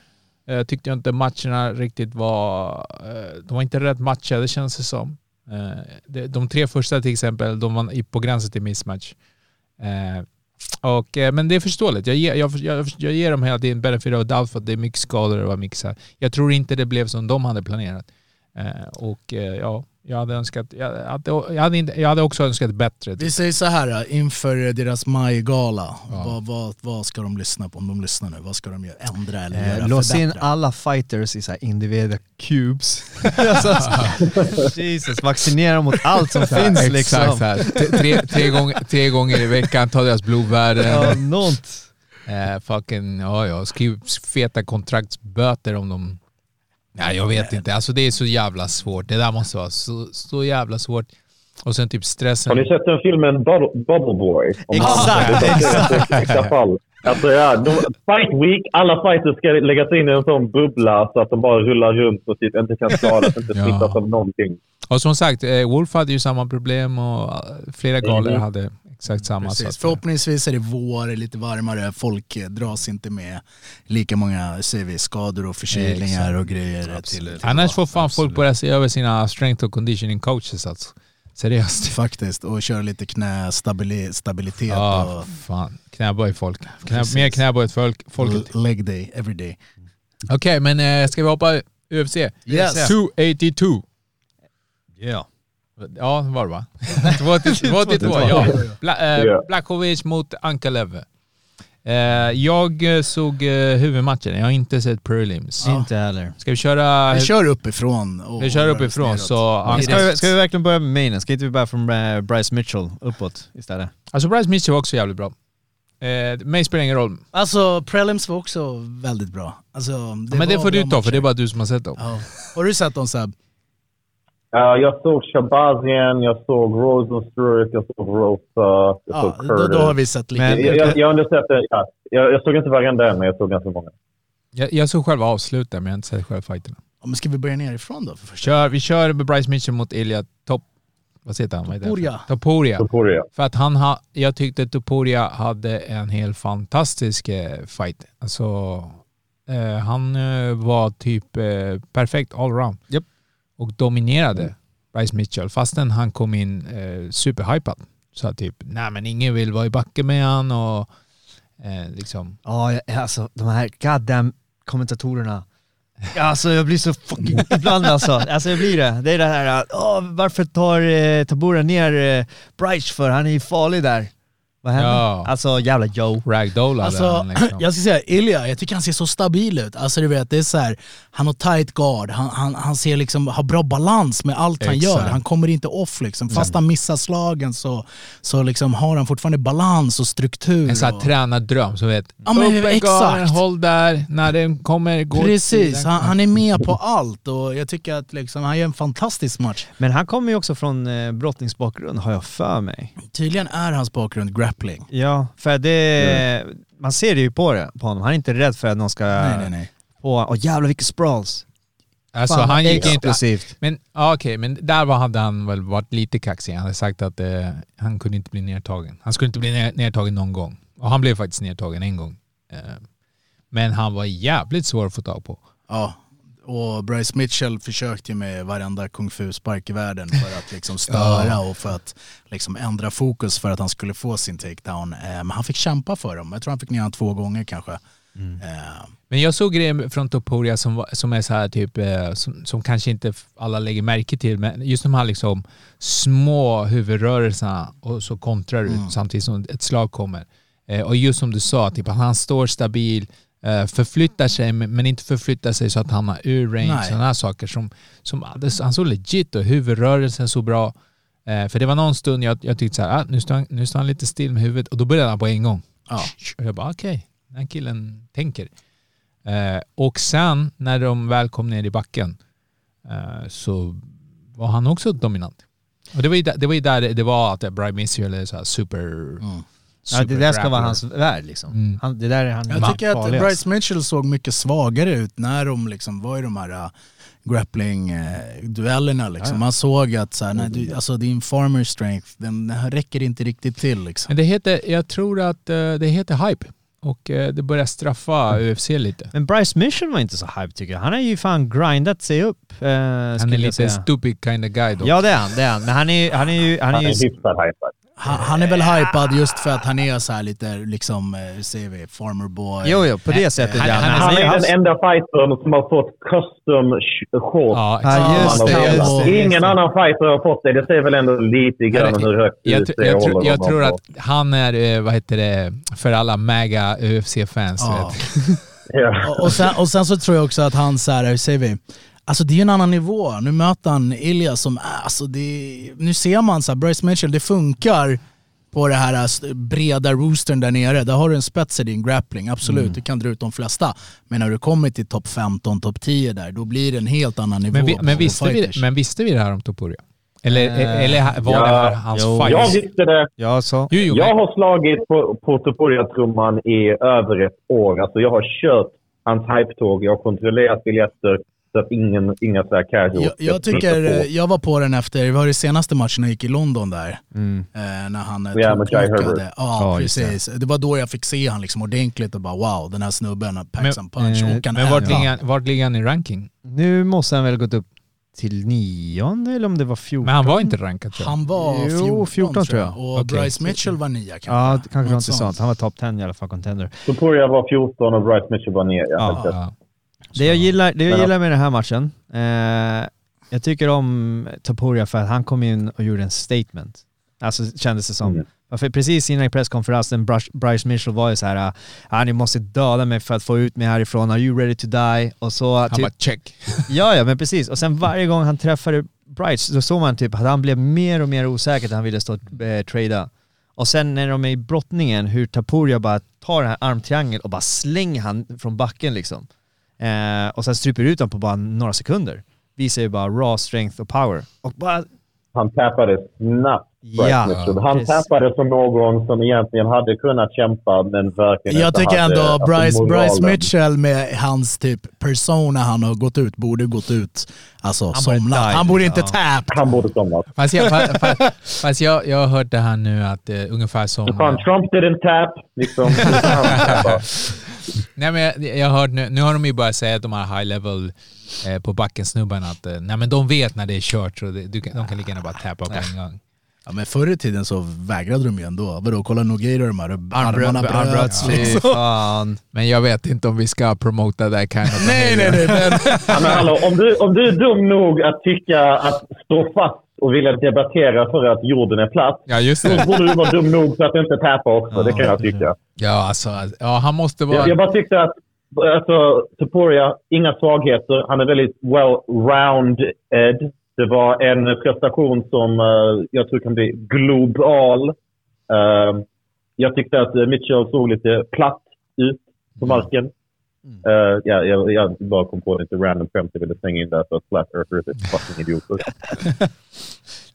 eh, tyckte jag inte matcherna riktigt var... Eh, de var inte rätt matchade känns det som. Eh, de, tre första till exempel, de var på gränsen till mismatch. Eh, och, eh, men det är förståeligt. Jag ger, jag, jag, jag ger dem hela tiden benefit of doubt för att det är mycket skador och mixa. Jag tror inte det blev som de hade planerat. Och ja, jag hade önskat... Jag hade, jag hade, inte, jag hade också önskat bättre. Vi säger så här inför deras majgala. Ja. Vad, vad, vad ska de lyssna på om de lyssnar nu? Vad ska de göra? Ändra eller Eh, göra lås in alla fighters i så här individuella cubes. <laughs> alltså, <laughs> Jesus, vaccinera mot allt som <laughs> finns Exakt liksom. Tre, tre, gånger, tre gånger i veckan, ta deras blodvärden. Ja. Eh, fucking, ja ja, skriv feta kontraktsböter om de... Nej jag vet inte, alltså det är så jävla svårt. Det där måste vara så, så jävla svårt. Och sen typ stressen. Har ni sett den filmen Bubble, Bubble Boy? Om Exakt, fall. Alltså ja, de, fight week, alla fighters ska läggas in i en sån bubbla så att de bara rullar runt och typ inte kan skadas, inte Ja. smittas av någonting. Och som sagt, eh, Wolf hade ju samma problem och eh, flera galor Mhm. hade exakt samma. så Precis. att- Förhoppningsvis är det vår, lite varmare, folk eh, dras inte med lika många säger vi, skador och förkylningar Exakt. och grejer. Till, Annars får fan Absolut. folk börja se över sina strength och conditioning coaches alltså. Seriöst. <laughs> Faktiskt, och köra lite knästabilitet Ja, och fan. Knäböj folk. Knä, mer knäböj folk, folket. leg day, every day. Okej, men eh, ska vi hoppa UFC? Yes. 282. Ja. Ja, det var det va? <laughs> 282, ja. Bla, eh, Ja. Blachowicz mot Ankalev. Eh, jag eh, såg eh, huvudmatchen, jag har inte sett prelims. Inte heller. Ska vi köra... Vi kör uppifrån. Och vi kör uppifrån så... Ska vi, ska vi verkligen börja med mainen? Ska inte vi börja från eh, Bryce Mitchell uppåt istället? Alltså Bryce Mitchell var också jävligt bra. Eh, mig spelar ingen roll. Alltså prelims var också väldigt bra. Alltså, det men det får du ta för det är bara du som har sett dem. Ja. Har du sett dem Seb? Ja, jag såg Shabazian, jag såg Rosenstruck, jag såg Rosa, jag Ja, såg då, Curtis. då har vi sett lite. Men- jag, jag, jag, har ändå sett det, ja, jag, jag såg inte varenda en, men jag såg ganska många. Jag, jag såg själva avslutet men jag har inte sett själva fighterna. Ja, men ska vi börja nerifrån då? För? Kör, vi kör med Bryce Mitchell mot Ilya Top... Vad heter han? Topuria. Topuria. Topuria. För att han ha, jag tyckte Topuria hade en helt fantastisk eh, fight. Alltså, eh, han eh, var typ eh, perfekt allround. Japp. Och dominerade Bryce Mitchell fastän han kom in eh, superhypad. Så typ, nej men ingen vill vara i backen med han och eh, liksom... Ja, alltså de här goddamn kommentatorerna. Alltså jag blir så fucking <laughs> ibland alltså. Alltså jag blir det. Det är det här, åh, varför tar eh, Tabora ner eh, Bryce för? Han är ju farlig där. Vad hände? Ja. Alltså jävla Joe. Ragdollade Alltså, han liksom. jag ska säga Ilja, jag tycker han ser så stabil ut. Alltså du vet, det är så här, han har tight guard, han, han, han ser liksom, har bra balans med allt han Exakt. gör. Han kommer inte off liksom. Fast han missar slagen så, så liksom har han fortfarande balans och struktur. En sån här och, tränardröm, så vet. Ja, men Upp med exakt. håll där, när den kommer, gå Precis, han, han är med på allt och jag tycker att liksom, han gör en fantastisk match. Men han kommer ju också från eh, brottningsbakgrund har jag för mig. Tydligen är hans bakgrund grappling. Ja, för det, man ser det ju på, det, på honom. Han är inte rädd för att någon ska Nej, nej, nej. på, åh jävlar vilka sprawls. Alltså Fan, han gick inte... explosivt. Men ja, okej, men där var, hade han väl varit lite kaxig. Han hade sagt att eh, han kunde inte bli nedtagen. Han skulle inte bli ner, nedtagen någon gång. Och han blev faktiskt nedtagen en gång. Eh, men han var jävligt svår att få tag på. Ja, och Bryce Mitchell försökte ju med varenda kung fu-spark i världen för att liksom <laughs> störa och för att liksom ändra fokus för att han skulle få sin takedown. Eh, Men han fick kämpa för dem. Jag tror han fick ner honom två gånger kanske. Eh, Men jag såg grejer från Topuria som, som är så här typ, eh, som, som kanske inte alla lägger märke till, men just de här liksom små huvudrörelserna och så kontrar ut samtidigt som ett slag kommer. Och just som du sa, typ att han står stabil, förflyttar sig men inte förflyttar sig så att han hamnar ur range. Sådana här saker som, som han såg legit och huvudrörelsen så bra. Eh, för det var någon stund jag, jag tyckte så här, ah, nu, står han, nu står han lite still med huvudet och då började han på en gång. ja. Och jag bara okej, den här killen tänker. Eh, och sen när de väl kom ner i backen eh, så var han också dominant. Och det var ju där det var, ju där det, var att Brian Mitchell är så här super Mm. Ja, det där ska vara hans värld liksom. Mm. Han, det där är han Jag tycker att farligast. Bryce Mitchell såg mycket svagare ut när de liksom var i de här uh, grappling-duellerna. Liksom. Man såg att så här, nej, du, alltså, din farmer strength, den, räcker inte riktigt till. Liksom. Men det heter, jag tror att eh, det heter hype. Och eh, det börjar straffa UFC lite. Men Bryce Mitchell var inte så hype tycker jag. Han har ju fan grindat sig upp. Eh, Han är lite säga. stupid kind of guy då. Ja det är han, det är han. Men han är ju... Han är ju, han är Han ju är hyfsat hypad. Han, han är väl hypad just för att han är så här lite, liksom, eh, säger vi, farmer boy. jo, jo, på det sättet han- ja. han Men är- Han är den enda fightern som har fått custom sh- shorts. Ja, Ja, exakt. just det, just det. Ingen annan fighter har fått det. Det säger väl ändå lite grann hur högt jag, det jag, jag honom tror att han är, eh, vad heter det, för alla mega UFC-fans. Ja. vet. Ja. Och, och, sen, och sen så tror jag också att han, så här, hur säger vi, alltså det är ju en annan nivå. Nu möter han Ilja som, alltså det, nu ser man så här, Bryce Mitchell, det funkar på det här st- breda roostern där nere. Där har du en spets i din grappling, absolut, Mm. du kan dra ut de flesta. Men när du kommer till topp 15, topp 10 där, då blir det en helt annan nivå Men, vi, men, visste vi, men visste vi det här om Topuria? Eller, Eh, eller var det ja, här hans jo. fight? Jag visste det. Ja, så. Jo, jo, Jag har slagit på, på Topuria-trumman i över ett år. Alltså jag har kört hans hype-tåg. Jag har kontrollerat biljetter så att ingen, inga så här casual jag, jag tycker, eh, jag var på den efter, det var det senaste matchen jag gick i London där. Mm. Eh, när han eh, Jai Herbert. toklockade. Ja, det. precis. Det. var då jag fick se han liksom ordentligt och bara wow, den här snubben Men- packs and punch eh, och kan Men vart ligger, vart ligger han i ranking? Nu måste han väl gått upp till nionde eller om det var fjorton? Men han var inte rankad tror jag. Han var Jo, 14, 14 tror jag. Och Okej. Bryce Mitchell var nia kanske. Ja, kanske Något något sånt. Han var top 10 i alla fall, contender. Topuria var 14 och Bryce Mitchell var 9. Ja, Ja. Det jag gillar, det jag gillar med den här matchen, eh, jag tycker om Topuria för att han kom in och gjorde en statement. Alltså kändes det som. Mm. För precis innan i presskonferensen, Bryce- Mitchell var ju så här, ah, ni måste döda mig för att få ut mig härifrån, are you ready to die? Och så Han typ, bara check. <laughs> ja ja men precis. Och sen varje gång han träffade Bryce, då såg man typ att han blev mer och mer osäker att han ville stå och eh, trada. Och sen när de är i brottningen, hur Tapuria bara tar den här armtriangeln och bara slänger han från backen liksom. Eh, och sen stryper ut honom på bara några sekunder. Visar ju bara raw strength och power. Och bara, Han tappade snabbt. Ja. Han precis. tappade som någon som egentligen hade kunnat kämpa men verkligen Jag inte tycker hade, ändå alltså, Bryce, moralen. Bryce Mitchell med hans typ persona han har gått ut, borde gått ut, alltså borde somnat. Han borde inte ja. Han borde somnat. Fast, jag, fa- fa- <laughs> fast jag, jag har hört det här nu att eh, ungefär som... Fan, Trump didn't tap. Liksom. <laughs> Nej, men jag, jag har hört nu, nu har de ju börjat säga att de har high level eh, på backen snubbarna att eh, nej, men de vet när det är kört så det, du, kan- de kan lika gärna bara tappa på en gång. Ja, men förr i tiden så vägrade de ju ändå. Vadå, kolla Nogueira de här armarna bröts. fy liksom. fan. Men jag vet inte om vi ska promota det kind of Nej, nej, nej. Men, Ja, men hallå, om, du, om du är dum nog att tycka att stå fast och vilja debattera för att jorden är platt, Ja, just då det. borde du vara dum nog för att inte tappa också. det kan jag tycka. Ja, alltså, ja, han måste vara... Jag, jag bara tyckte att alltså, Topuria, inga svagheter. Han är väldigt well-rounded. Det var en prestation som eh, jag tror kan bli global. Eh, jag tyckte att eh, Mitchell såg lite platt ut på marken. Eh, ja, jag, jag bara kom på lite random skämt jag ville slänga in där för att flat earthers är fucking idioter. <laughs>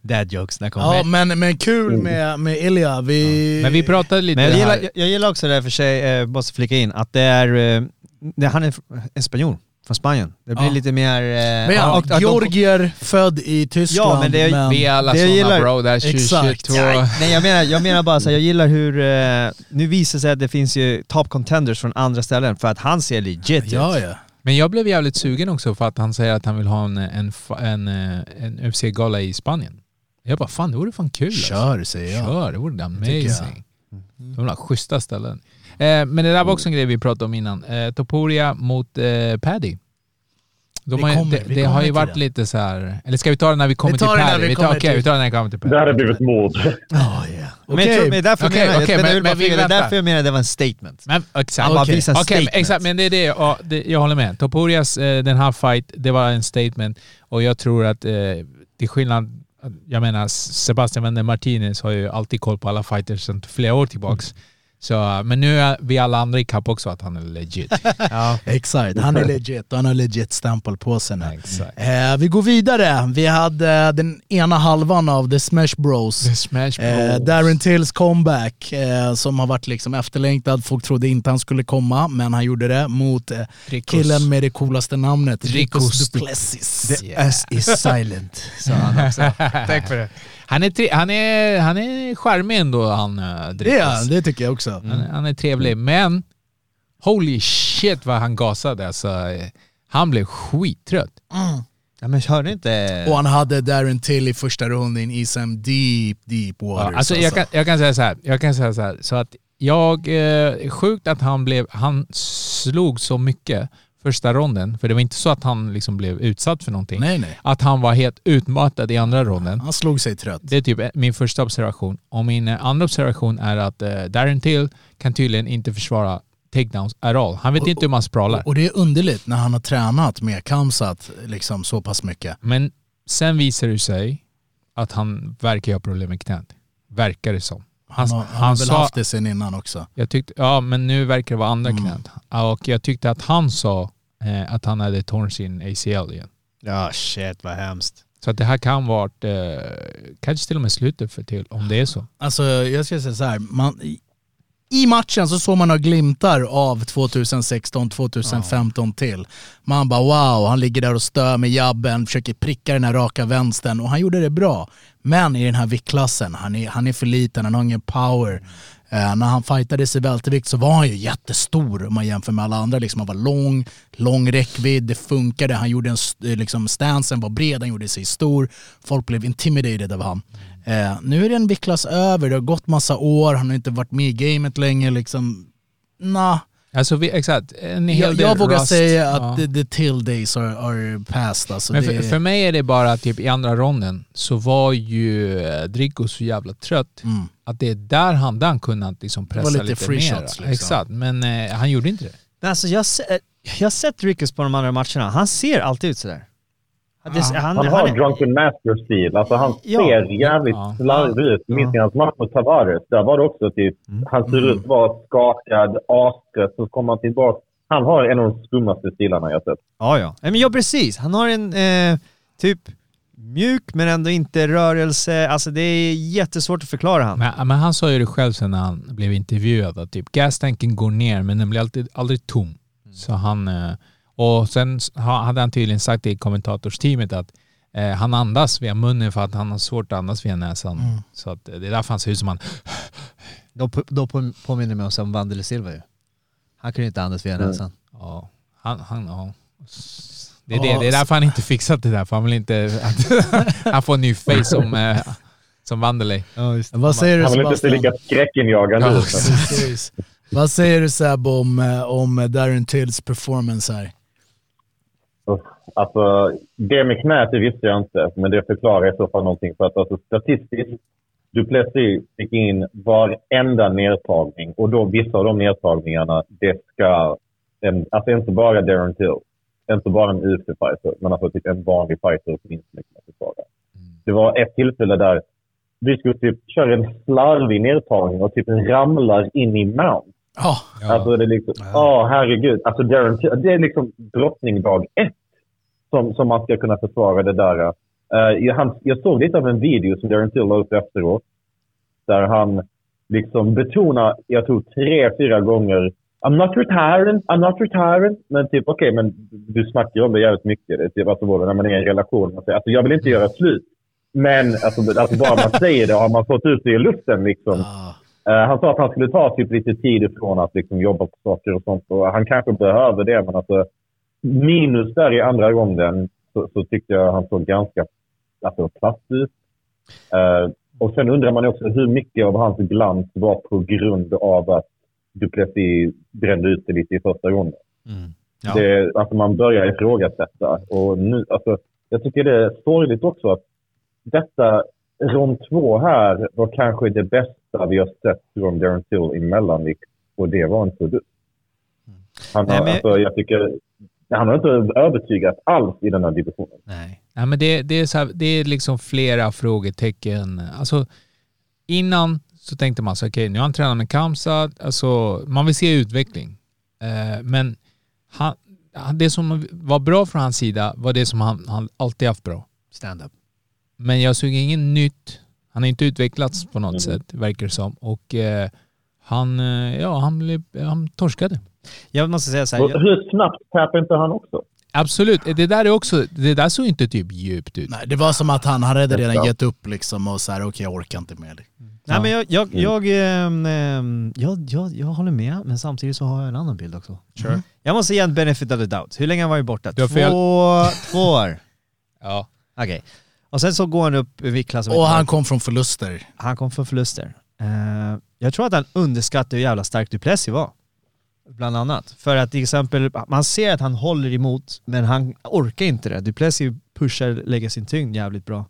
Dad jokes, när kommer ja, men, men kul med, med Ilja. Vi, Men vi pratade lite Men jag gillar, jag, jag gillar också det här för sig, eh, måste flika in, att det är, eh, det, han är en spanjor från Spanien. Det blir Ja. lite mer... Eh, Men ja, och- och de- Georgier, född i Tyskland. Ja, men det är- Vi är alla Det sådana gillar- bro, där Exakt. 2022. Nej jag menar, jag menar bara så här, jag gillar hur, eh, nu visar det sig att det finns ju top contenders från andra ställen för att han ser legit Ja, ut. ja. Men jag blev jävligt sugen också för att han säger att han vill ha en, en, en, eh, en UFC-gala i Spanien. Jag bara fan det vore fan kul alltså. Kör, säger jag. Kör, det vore amazing. De vill ha schyssta ställen. Eh, men det där var också en grej vi pratade om innan. Eh, Topuria mot eh, Paddy. De har, kommer- det det har ju varit det. lite så här. eller ska vi ta det när vi kommer tar till Paddy? vi Vi tar, till- vi tar det när vi kommer till Paddy. Det blivit. Oh, <laughs> yeah. Men jag tror, Okej. men därför menar jag, jag bara det är därför jag menar det var en statement. Men exakt. Han bara men statement. exakt, men det är det. Ja, det jag håller med. Topurias, eh, den här fight, det var en statement. Och jag tror att eh, till skillnad, jag menar Sebastian Wende Martinez har ju alltid koll på alla fighters sedan flera år tillbaks. Så, men nu är vi alla andra i kapp också att han är legit. <laughs> Ja. Exakt, han är legit och han har legit stämpel på sig nu. Exakt. Eh, vi går vidare. Vi hade den ena halvan av The Smash Bros. The Smash Eh, Bros. Darren Tills comeback eh, som har varit liksom efterlängtad. Folk trodde inte han skulle komma, men han gjorde det mot eh, killen med det coolaste namnet, Ricos Duplessis. The S is silent, sa han också. <laughs> Tänk på det. Han är, tre, han är, han är charmig ändå han uh, Det, är, det tycker jag också. han, är- han är trevlig, men holy shit vad han gasade alltså. Eh, Han blev skittrött. Ja, men hörde inte... Och han hade Darren Till i första ronden i some deep, deep Ja, waters. alltså, jag, kan, jag kan säga så här, jag kan säga så här, så att jag, eh, sjukt att han blev, han slog så mycket första ronden, för det var inte så att han liksom blev utsatt för någonting. Nej, nej. Att han var helt utmattad i andra ronden. Han slog sig trött. Det är typ min första observation. Och min eh, andra observation är att eh, Darren Till kan tydligen inte försvara takedowns at all. Han vet inte hur man sprawlar. Och det är underligt när han har tränat med Kamsat liksom så pass mycket. Men sen visar det sig att han verkar ha problem med knät. Verkar det som. Han, har, han, har väl sa- haft det sen innan också. Jag tyckte, ja men nu verkar det vara andra Mm. knät. Och jag tyckte att han sa eh, att han hade torn sin ACL igen. Ja shit vad hemskt. Så att det här kan vara eh, kanske till och med slutet för till om det är så. Alltså jag ska säga så här. Man, i- matchen så såg man några glimtar av 2016, 2015 till. Man bara wow, han ligger där och stör med jabben, försöker pricka den här raka vänstern och han gjorde det bra. Men i den här viktklassen, han är, han är för liten, han har ingen power. Eh, när han fightades i vältevikt så var han ju jättestor om man jämför med alla andra. Liksom, han var lång, lång räckvidd, det funkade. Han gjorde en, liksom, stansen var bred, han gjorde sig stor. Folk blev intimidated av han. Eh, nu är det en viktklass över, det har gått massa år, han har inte varit med i gamet länge. Liksom. Nah. Alltså vi, exakt, en hel Jag, del jag vågar rust. säga att Ja. the, the till days are, are past. Alltså, Men det, för, för mig är det bara att typ i andra ronden så var ju eh, Drigo så jävla trött mm. att det är där han, han kunnat liksom pressa lite lite, free mer. shots, liksom. Exakt, men eh, han gjorde inte det. Men alltså jag, har se- jag har sett Rickes på de andra matcherna, han ser alltid ut sådär. Det- Han, Han han, har är- drunken master-stil. Alltså han Ja. ser jävligt Ja. slarvig ut. Minns ni hans match mot Tavares? Där var det också typ, Mm. han ser ut att vara skakad, astrött, så kommer han tillbaka. Han har en av de skummaste stilarna jag sett. Ja, ja. Men ja, precis. Han har en eh, typ mjuk men ändå inte rörelse. Alltså det är jättesvårt att förklara han. Men, men han sa ju det själv sen när han blev intervjuad att typ gastanken går ner men den blir alltid, aldrig tom. Så han, eh, och sen hade han tydligen sagt det i kommentatorsteamet att eh, han andas via munnen för att han har svårt att andas via näsan. Så att eh, det är därför han ser ut som han... Då, då på- påminner mig om Vandele Silva ju. Han kunde inte andas via näsan. Ja, han, han, ja. Det är, det, det är därför han inte fixat det där, för han vill inte att <laughs> han får en ny face som, eh, som Wanderley. Vad säger du Han vill inte se lika skräckinjagande Ja, ut. Vad säger du Seb om, eh, om Darren Tills performance här? Alltså, det med knät det visste jag inte, men det förklarar i så fall någonting. För att alltså, statistiskt, Duplessis fick in varenda nedtagning och då vissa av de nedtagningarna, det ska... En, alltså inte bara Darren Till, inte bara en UFC-fighter, men alltså typ en vanlig fighter åtminstone kan försvara. Det var ett tillfälle där vi skulle typ köra en slarvig nedtagning och typ ramlar in i mount. Ja, Alltså det är liksom, ja herregud. Alltså Darren det är liksom drottning dag ett som, som man ska kunna försvara det där. Eh, jag, han, jag såg lite av en video som Darren Till la upp efteråt. Där han liksom betonar, jag tror tre, fyra gånger I'm not retiring, I'm not retiring. Men typ okej, men du snackar ju om det jävligt mycket. Det är typ alltså både när man är i en relation. Alltså jag vill inte göra slut. Men alltså, alltså bara man säger det har man fått ut det i luften liksom. Ah. Eh, han sa att han skulle ta typ lite tid ifrån att liksom jobba på saker och sånt. Och han kanske behöver det, men alltså minus där i andra gången så, så tyckte jag han såg ganska alltså, platt ut. Eh, och sen undrar man också hur mycket av hans glans var på grund av att Duplessis brände ut det lite i första gången. Ja. Det, alltså man börjar ifrågasätta. Och nu, alltså, jag tycker det är sorgligt också att detta rond två här var kanske det bästa vi har sett från Darren Till i mellanvikt. Och det var en produkt. Han har, Nej, men- alltså, jag tycker, han har inte övertygat alls i den här divisionen. Nej. Nej, men det, det, är så här, det är liksom flera frågetecken. Alltså, innan så tänkte man så okej nu har han tränat med Kamsat, alltså man vill se utveckling. Eh, men han- det som var bra från hans sida var det som han, han alltid haft bra. Stand-up. Men jag såg inget nytt. Han har inte utvecklats på något sätt, verkar det som. Och eh, han, eh, ja, han, blev, han torskade. Jag måste säga så här, jag, hur snabbt tappar inte han också? Absolut, det där är också, det där såg inte typ djupt ut. Nej, det var som att han, han hade redan gett upp liksom och så här, okej jag orkar inte mer. nej, men jag, jag, Mm. jag, ehm, ehm, jag, jag, jag håller med, men samtidigt så har jag en annan bild också. Sure. Jag måste ge en benefit of the doubt. Hur länge har han varit borta? Två, två år. <laughs> Ja. Okej. Och sen så går han upp i viktklassen. Och han kom från förluster. han kom för förluster. Eh, jag tror att han underskattar hur jävla stark Duplessis var. Bland annat. För att till exempel, man ser att han håller emot, men han orkar inte det. Duplessis pushar, lägger sin tyngd jävligt bra.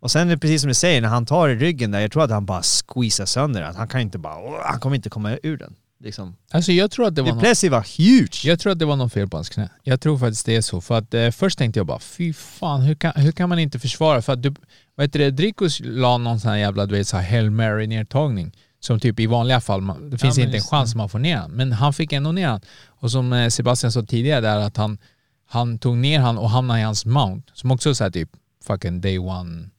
Och sen är det precis som du säger, när han tar i ryggen där, jag tror att han bara squeezar sönder den. Han kan inte bara, han kommer inte komma ur den. Liksom. Alltså jag tror att det var något, Duplessis var huge! jag tror att det var något fel på hans knä. Jag tror faktiskt det är så. För att eh, först tänkte jag bara, fy fan, hur kan, hur kan man inte försvara? För att du, vad heter det, Dricus la någon sån här jävla, du vet, så här Hail Mary-nedtagning. Som typ i vanliga fall, man, det finns men inte en chans man får ner han. Men han fick ändå ner han. Och som eh, Sebastian sa tidigare där, att han, han tog ner han och hamnade i hans mount. Som också så här typ fucking day one.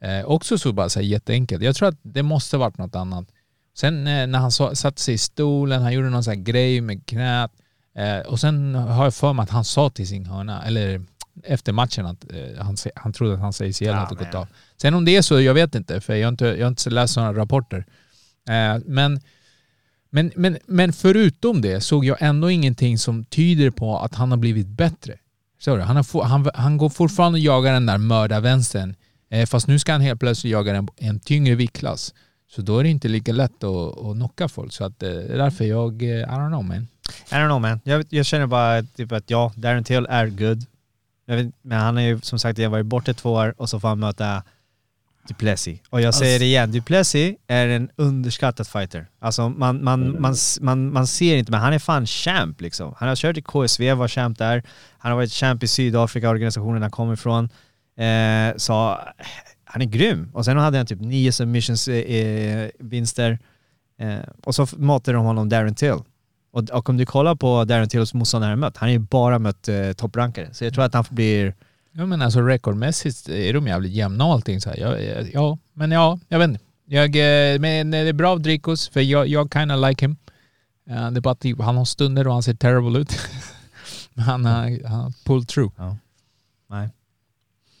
Eh, också så bara så här jätteenkelt. Jag tror att det måste varit något annat. Sen eh, när han satte sig i stolen, han gjorde någon sån här grej med knät. Eh, och sen har jag för mig att han sa till sin hörna, eller efter matchen, att eh, han, han trodde att hans ACL hade gått av. Sen om det är så, jag vet inte, för jag har inte, jag har inte läst några rapporter. Eh, men, men, men, men förutom det såg jag ändå ingenting som tyder på att han har blivit bättre. Han, har han, han går fortfarande och jagar den där mördarvänstern. Eh, fast nu ska han helt plötsligt jaga en, en tyngre viktklass. Så då är det inte lika lätt att, att knocka folk. Så att, eh, det är därför jag, eh, I don't know man. I don't know man. Jag, jag känner bara typ att ja, Darren Till är good. Vet, men han har ju som sagt jag varit borta två år och så får han möta Duplessis. Och jag säger Alltså- det igen, Duplessis är en underskattad fighter. Alltså man, man, man, man, man ser inte, men han är fan champ liksom. Han har kört i KSV, var champ där. Han har varit champ i Sydafrika, organisationen han kommer ifrån. Eh, så han är grym. Och sen hade han typ nio submissions eh, eh. Eh, och så matade de honom Darren Till. Och, och om du kollar på Darren Tills motståndare han mött, han har ju bara mött eh, topprankare. Så jag tror att han blir... Ja men alltså rekordmässigt är de jävligt jämna och allting så här. Ja, ja, ja, men ja, jag vet inte. Jag, eh, men det är bra av Dricos, för jag, jag kinda like him. Eh, det är bara att typ, han har stunder och han ser terrible ut. <laughs> men han har pulled through. Nej.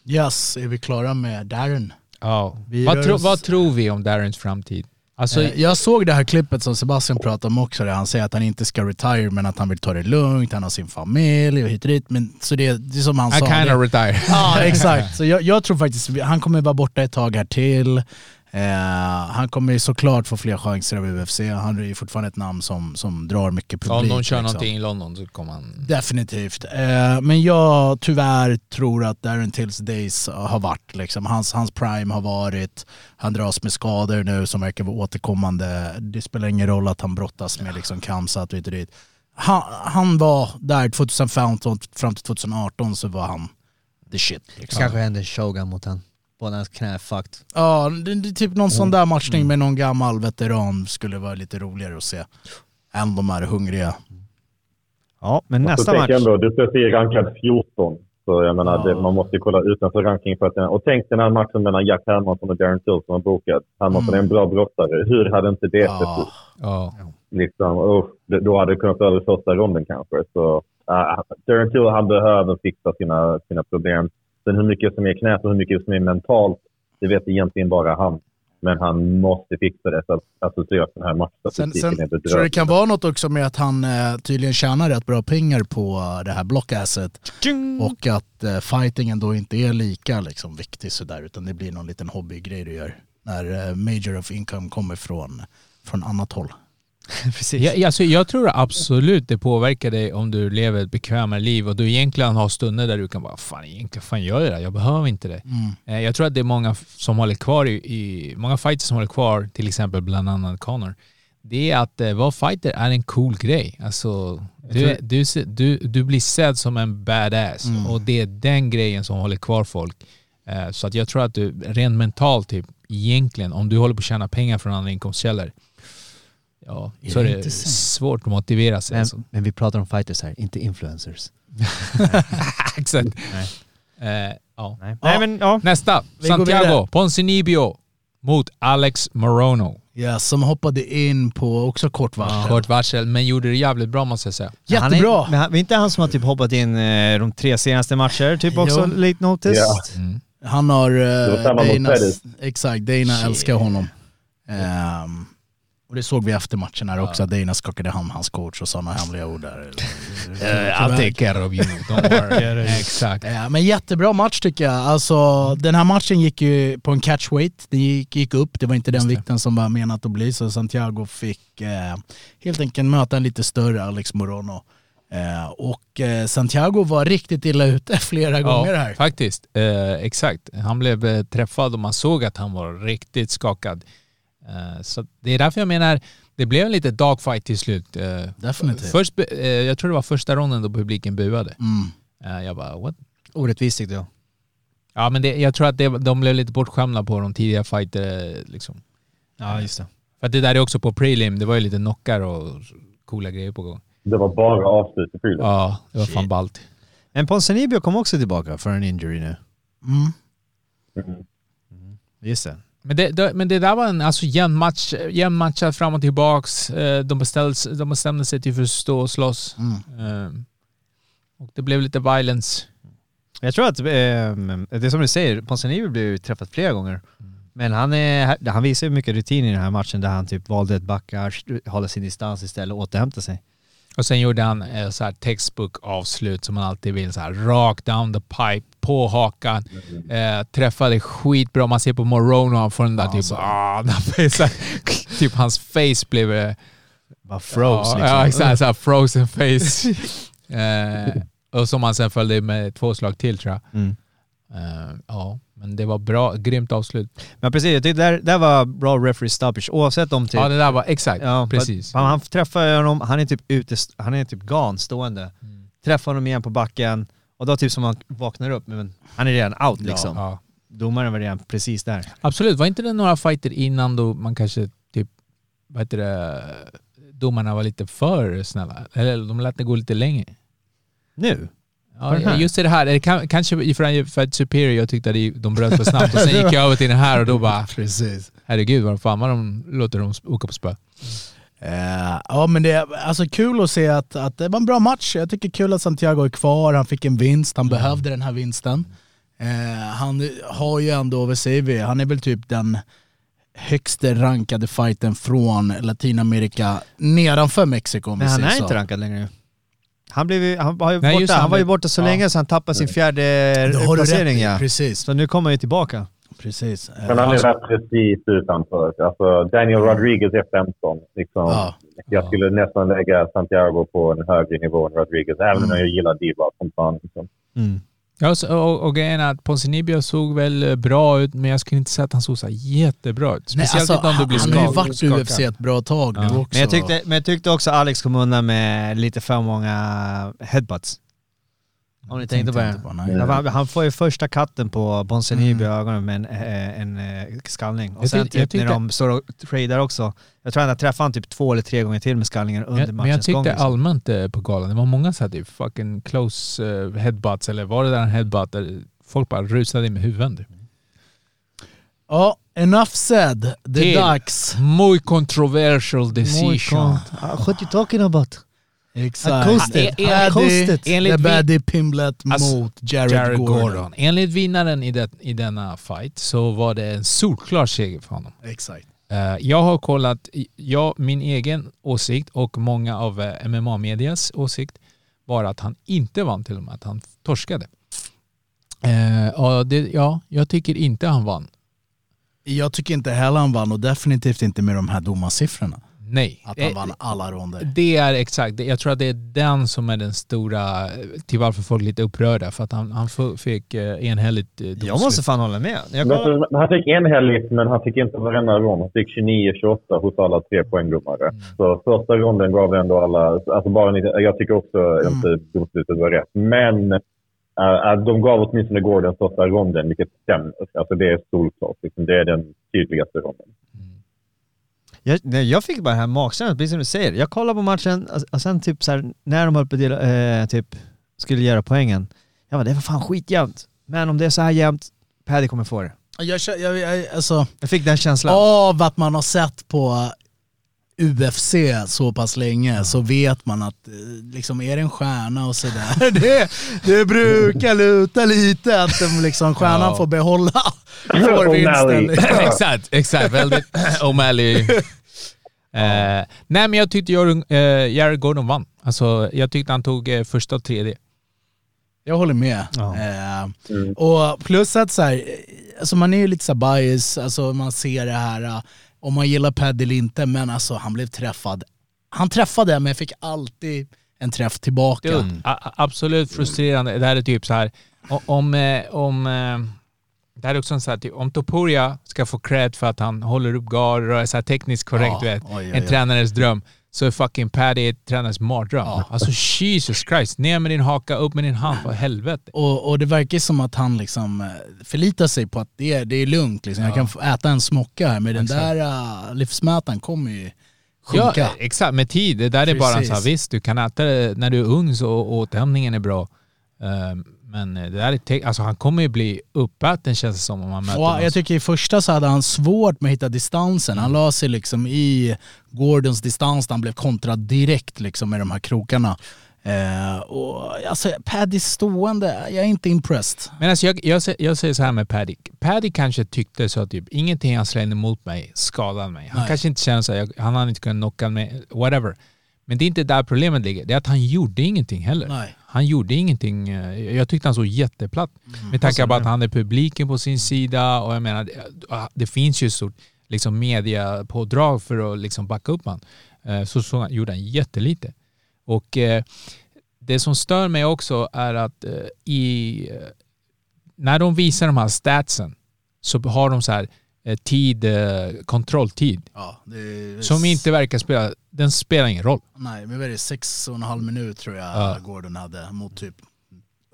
Yes, är vi klara med Darren? Ja. Vad, tro, vad tror vi om Darrens framtid? Alltså, Eh, jag såg det här klippet som Sebastian pratade om också, där han säger att han inte ska retire men att han vill ta det lugnt, han har sin familj och hit och dit. Men, så det, det är som han I sa. kinda det, retire. Ja <laughs> exakt, så jag, jag tror faktiskt han kommer vara borta ett tag här till. Eh, han kommer ju såklart få fler chanser av UFC, han är ju fortfarande ett namn som, som drar mycket publik. om de kör liksom. någonting i London så kommer han... Definitivt. Eh, men jag tyvärr tror att Darren Tills days har varit liksom, hans, hans prime har varit, han dras med skador nu som verkar vara återkommande. Det spelar ingen roll att han brottas med liksom Kamsat och dit. Han, han var där 2015 fram till 2018 så var han the shit. Liksom. Kanske händer Shogun mot han. Båda hans knä är fucked. Ja, det, det, är typ någon sån där matchning med någon gammal veteran skulle vara lite roligare att se. Än de här hungriga. Ja, men Så nästa match. ändå, du är rankad 14. Så jag menar, Ja. det, man måste ju kolla utanför ranking. För att, och tänk den här matchen mellan Jack Hermansson och Darren Till som var bokad. Hermansson är en bra brottare. Hur hade inte det sett ut? Ja. Ja. Liksom, det- då hade det kunnat i första ronden kanske. Så, uh, Darren Till, han behöver fixa sina, sina problem. Sen hur mycket som är knät och hur mycket som är mentalt, det vet egentligen bara han. Men han måste fixa det. Så att associera den här Sen, matchstatistiken sen är tror det kan vara något också med att han eh, tydligen tjänar rätt bra pengar på eh, det här blockasset. Och att eh, fightingen då inte är lika liksom, viktig sådär utan det blir någon liten hobbygrej du gör. När eh, major of income kommer från, från annat håll. <laughs> Precis. Jag, alltså, jag tror absolut det påverkar dig om du lever ett bekvämare liv och du egentligen har stunder där du kan bara fan egentligen fan gör jag det? Jag behöver inte det. Eh, Jag tror att det är många som håller kvar i, i många fighters som håller kvar, till exempel bland annat Connor. Det är att eh, vara fighter är en cool grej. Alltså, du, du, du, du blir sedd som en badass och det är den grejen som håller kvar folk. Eh, Så att jag tror att du rent mentalt typ egentligen, om du håller på att tjäna pengar från andra inkomstkällor, ja, Är så är det det inte sant? svårt att motivera sig. Men, alltså. men vi pratar om fighters här, inte influencers. <laughs> Exakt. Nej. Eh, ja. Nej, Nej men ja. Nästa, Vi Santiago vidare. Ponzinibbio mot Alex Morono. Ja, som hoppade in på också kort varsel. Kort varsel, men gjorde det jävligt bra måste jag säga. Jättebra! Han är, men han, är inte han som har typ hoppat in eh, de tre senaste matcher, typ också Jo. late notice? Ja. Mm. Han har... Det mot Dana, exakt, Dana älskar honom. Ehm, och det såg vi efter matchen här också, att Dana skakade hand hans coach och några hemliga ord där. <laughs> I'll take <laughs> care of you. Exakt. Ja, men jättebra match tycker jag. Alltså, den här matchen gick ju på en catchweight. Den gick, gick upp, det var inte den Just det. vikten som var menat att bli. Så Santiago fick eh, helt enkelt möta en lite större Alex Morono. Eh, och eh, Santiago var riktigt illa ute <laughs> flera gånger Ja, här. faktiskt. Eh, exakt. Han blev eh, träffad och man såg att han var riktigt skakad. Eh, så det är därför jag menar, det blev en lite dogfight till slut. Eh, Definitivt. först, eh, jag tror det var första ronden då publiken buade. Mm. Jag bara, what? Orättvist tyckte jag. Ja men det, jag tror att det, de blev lite bortskämda på de tidiga fighter liksom. Ja, just det. För att det där är också på prelim, det var ju lite knockar och coola grejer på gång. Det var bara avslut i fyren. Ja, det var fan ballt. Men Ponzinibbio kom också tillbaka för en injury nu. Mm. Just det. Men det, det, men det där var en alltså, jämn match, jämn matchat fram och tillbaks. Eh, De bestämde, de bestämde sig till för att stå och slåss. Mm. Eh, Och det blev lite violence. Jag tror att, eh, det är som du säger, Ponzinibbio blev ju träffad flera gånger. Men han, är, han visar ju mycket rutin i den här matchen där han typ valde att backa, hålla sin distans istället och återhämta sig. Och sen gjorde han eh, så här textbook avslut som man alltid vill. Så här, rakt down the pipe, på hakan. Eh, träffade skitbra. Man ser på Morono, han får den där typ... Ah, face, <laughs> typ hans face blev... Eh, Bara froze ja, liksom. Ja, exakt. Så här, frozen face. <laughs> eh, och som han sen följde med två slag till tror jag. Mm. Eh, ja, men det var bra. Grymt avslut. Men precis, jag tyckte där, där var bra referee stoppage oavsett om typ... Ja, det där var exakt. Ja, precis. Han, han träffar honom, han är typ ute, han är typ gan stående. Mm. Träffar honom igen på backen och då typ som han vaknar upp, men han är redan out liksom. Ja. Domaren var redan precis där. Absolut, var inte det några fighter innan då man kanske typ, vad heter det, domarna var lite för snälla? Eller de lät det gå lite längre? Nu? Ja, just i det här, det kan, kanske för, att Superior, jag tyckte att de bröt för <laughs> snabbt och sen gick jag över till den här och då bara, Precis. herregud vad fan vad de låter dem åka på spö. Eh, ja men det är alltså kul att se att, att det var en bra match. Jag tycker kul att Santiago är kvar, han fick en vinst, han behövde den här vinsten. Eh, han har ju ändå över CV, han är väl typ den högsta rankade fighten från Latinamerika nedanför Mexiko Men vi han säger är så. inte rankad längre nu. Han, blev han, var ju Nej, borta, han han var ju borta så ja. länge så han tappade sin fjärde placering ja. precis. Så nu kommer han ju tillbaka. precis. Eh, Men han är rätt precis utanför. Alltså, Daniel Rodriguez är 15. Liksom, Ja. Jag skulle nästan lägga Santiago på en högre nivå än Rodriguez, även om jag gillar Diva som fan. Liksom. Mm. Ja, och, och, och grejen är att Ponzinibbio såg väl eh, bra ut, men jag skulle inte säga att han såg så jättebra ut. Nej, Speciellt alltså, inte om du blir han har ju skakad. varit i skakad. UFC ett bra tag nu Ja. också. Men, jag tyckte, men jag tyckte också Alex kom undan med lite för många headbutts. Om ni tänkte på det. inte på. Ja, han, han får ju första katten på i Mm. ögonen med en, eh, en, eh, skallning. Och Jag sen tyckte- typ när tyckte- de står och tradar också. Jag tror han träffade han typ två eller tre gånger till med skallningen under Men, men jag matchens gång. tyckte liksom. allmänt eh, på galan, det var många så här typ fucking close headbutts, eller var det där en headbutt där folk bara rusade in med huvuden? typ. Ja, enough said. Det är dags. Muy controversial decision. Moikon. Ah, What you talking about? Exakt. The vi- Baddy Pimblet Alltså, mot Jared, Jared Gordon. Gordon. Enligt vinnaren i, det, i denna fight så var det en solklar seger för honom. Exakt. Eh, jag har kollat, jag, min egen åsikt och många av eh, MMA-medias åsikt var att han inte vann till och med, att han torskade. Och det, ja, jag tycker inte han vann. Jag tycker inte heller han vann och definitivt inte med de här domarsiffrorna. Nej. Att han Eh, vann alla ronder. Det är exakt, jag tror att det är den som är den stora, till varför folk är lite upprörda, för att han, han fick eh, enhälligt eh, Jag domslut. måste fan hålla med. Jag Men kollar, så- Han fick enhälligt, men han fick inte varenda rond. Han fick 29-28 hos alla tre poängdomare. Så första ronden gav ändå alla... Alltså bara, jag tycker också inte domslutet var rätt. Men äh, de gav åtminstone Gordon första ronden, vilket stämmer. Alltså det är solklart. Liksom. Det är den tydligaste ronden. Jag, nej, jag fick bara det här magkänslan, precis som du säger. Jag kollade på matchen och, och sen typ så här, när de höll på dela, eh, typ, skulle göra poängen. Jag bara, det var fan skitjämnt. Men om det är så här jämnt, Paddy kommer få det. Jag, jag, jag, alltså, Jag fick den känslan. av att man har sett på UFC så pass länge så vet man att eh, liksom, är det en stjärna och sådär, <laughs> det, det brukar luta lite att de, liksom, stjärnan Ja. får behålla får vinsten. O'Malley. exakt, exakt. Väldigt O'Malley. Eh, nej men jag tyckte Jared, eh, Jared Gordon vann. Alltså, jag tyckte han tog eh, första och tredje. Jag håller med. Ja. Eh, Och plus att så här, eh, alltså man är ju lite så bias, alltså man ser det här eh, om man gillar Paddy eller inte, men alltså han blev träffad. Han träffade men fick alltid en träff tillbaka. A- absolut frustrerande. Det här är typ så här, om, om det här är också en så här, typ, om Topuria ska få cred för att han håller upp guard och är så tekniskt korrekt, Ja, vet, oj, oj, en oj. tränares dröm, så är fucking Paddy ett tränares mardröm. Ja. Alltså Jesus Christ, ner med din haka, upp med din hand, för helvete. Och, och det verkar som att han liksom eh, förlitar sig på att det är, det är lugnt. Liksom. Jag kan få äta en smocka här, men den Exakt. där uh, livsmätaren kommer ju Ja, sjunka. exakt. Med tid. Det där är bara Precis. så här, visst du kan äta det när du är ung så återhämtningen är bra. Ehm, men det där är te- alltså han kommer ju bli uppäten känns det som om han möter någon. jag tycker i första så hade han svårt med att hitta distansen. Han la sig liksom i Gordons distans där han blev kontrad direkt liksom med de här krokarna. Eh, och alltså Paddy stående, jag är inte impressed. Men alltså jag, jag, jag säger så här med Paddy. Paddy kanske tyckte så att typ ingenting han slängde mot mig skadade mig. Han Nej. kanske inte känner så här, han hade inte kunnat knocka mig, whatever. Men det är inte där problemet ligger. Det är att han gjorde ingenting heller. Nej. Han gjorde ingenting. eh, Jag tyckte han såg jätteplatt. Med tanke på att han hade publiken på sin sida och jag menar, det, det finns ju stort liksom mediapådrag för att liksom backa upp han. Eh, Så, så gjorde han jättelite. Och eh, det som stör mig också är att eh, i, eh, när de visar de här statsen så har de så här eh, tid, eh, kontrolltid Ja, det är, som inte verkar spela, den spelar ingen roll. Nej, men vad är det? Sex och en halv minut tror jag Ja. Gordon hade mot typ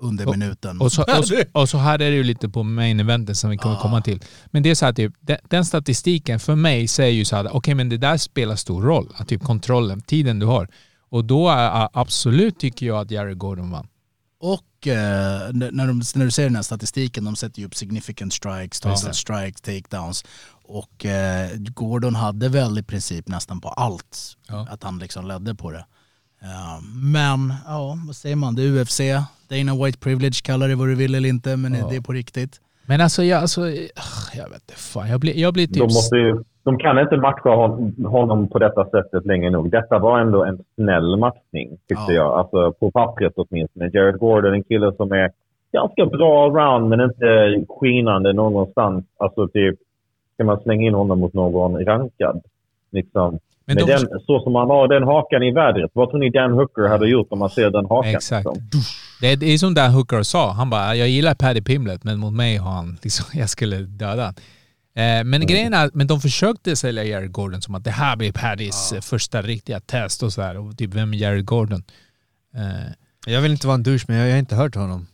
under Och- minuten. Och så, och, så, och så här är det ju lite på main eventen som vi kommer Ja. komma till. Men det är så här typ, den, den statistiken för mig säger ju så här, okej men det där spelar stor roll. Att typ kontrollen, tiden du har. Och då är, absolut tycker jag att Jared Gordon vann. Och eh, när, de, när du ser den här statistiken, de sätter ju upp significant strikes, total Ja. strikes, takedowns. Och eh, Gordon hade väl i princip nästan på allt. Ja. Att han liksom ledde på det. Eh, men, ja, vad säger man? Det är UFC. Dana White privilege, kalla det vad du vill eller inte, men Ja. det är på riktigt. Men alltså jag, alltså, jag vet inte fan. Jag blir, jag blir typ... De, måste ju, de kan inte matcha hon- honom på detta sättet länge nog. Detta var ändå en snäll matchning, tyckte Ja. jag. Alltså på pappret åtminstone. Jared Gordon, en kille som är ganska bra allround men inte skinande någonstans. Alltså typ, ska man slänga in honom mot någon rankad? Liksom. Men de- den, så som han har den hakan i vädret. Vad tror ni Dan Hooker hade gjort om man ser den hakan? Exakt. Liksom? Det är, det är som Dan Hooker sa. Han bara, jag gillar Paddy Pimlet men mot mig har han liksom, <laughs> jag skulle döda men grejen är, men de försökte sälja Jared Gordon som att det här blir Paddys eh, första riktiga test och sådär. Och typ, vem är Jared Gordon? Eh, Jag vill inte vara en douche men jag har inte hört honom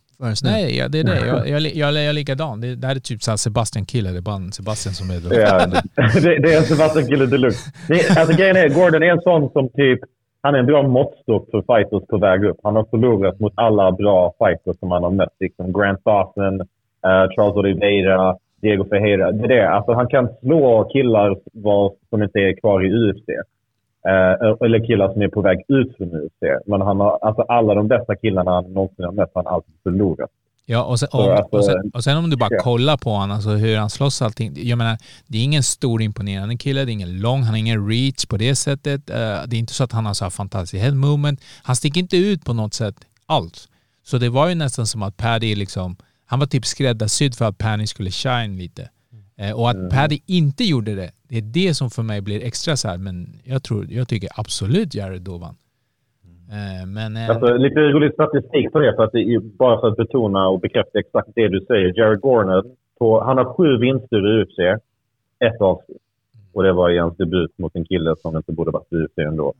nej, ja, det är det. Jag, jag, jag, jag är likadan. Det, det här är typ så här Sebastian Killer. Det är bara Sebastian som är Ja, det, <laughs> det är en Sebastian-kille deluxe. Det- Alltså grejen är, Gordon är en sån som typ... Han är en bra måttstock för fighters på väg upp. Han har förlorat mot alla bra fighters som han har mött. Liksom Grant Dawson, eh, Charles Oliveira, Diego Ferreira. Det är det. Alltså han kan slå killar var, som inte är kvar i UFC. Eh, eller killar som är på väg ut från UFC. Men han har, alltså alla de bästa killarna han någonsin har mött har han alltid förlorat. Ja, och sen, och, alltså- och, sen, och sen om du bara Ja. kollar på honom, alltså hur han slåss allting. Jag menar, det är ingen stor imponerande kille, det är ingen lång, han har ingen reach på det sättet. Eh, det är inte så att han har så här fantastisk head movement. Han sticker inte ut på något sätt alls. Så det var ju nästan som att Paddy liksom, han var typ skräddarsydd för att Paddy skulle shine lite. Eh, och att Paddy inte gjorde det, det är det som för mig blir extra så här. men jag tror, jag tycker absolut Jared då vann. Eh, men... eh, Alltså, lite rolig statistik på det, för att det är, bara för att betona och bekräfta exakt det du säger. Jared Gordon, på, han har sju vinster i UFC, ett avslut. Och det var i hans debut mot en kille som inte borde varit i UFC ändå.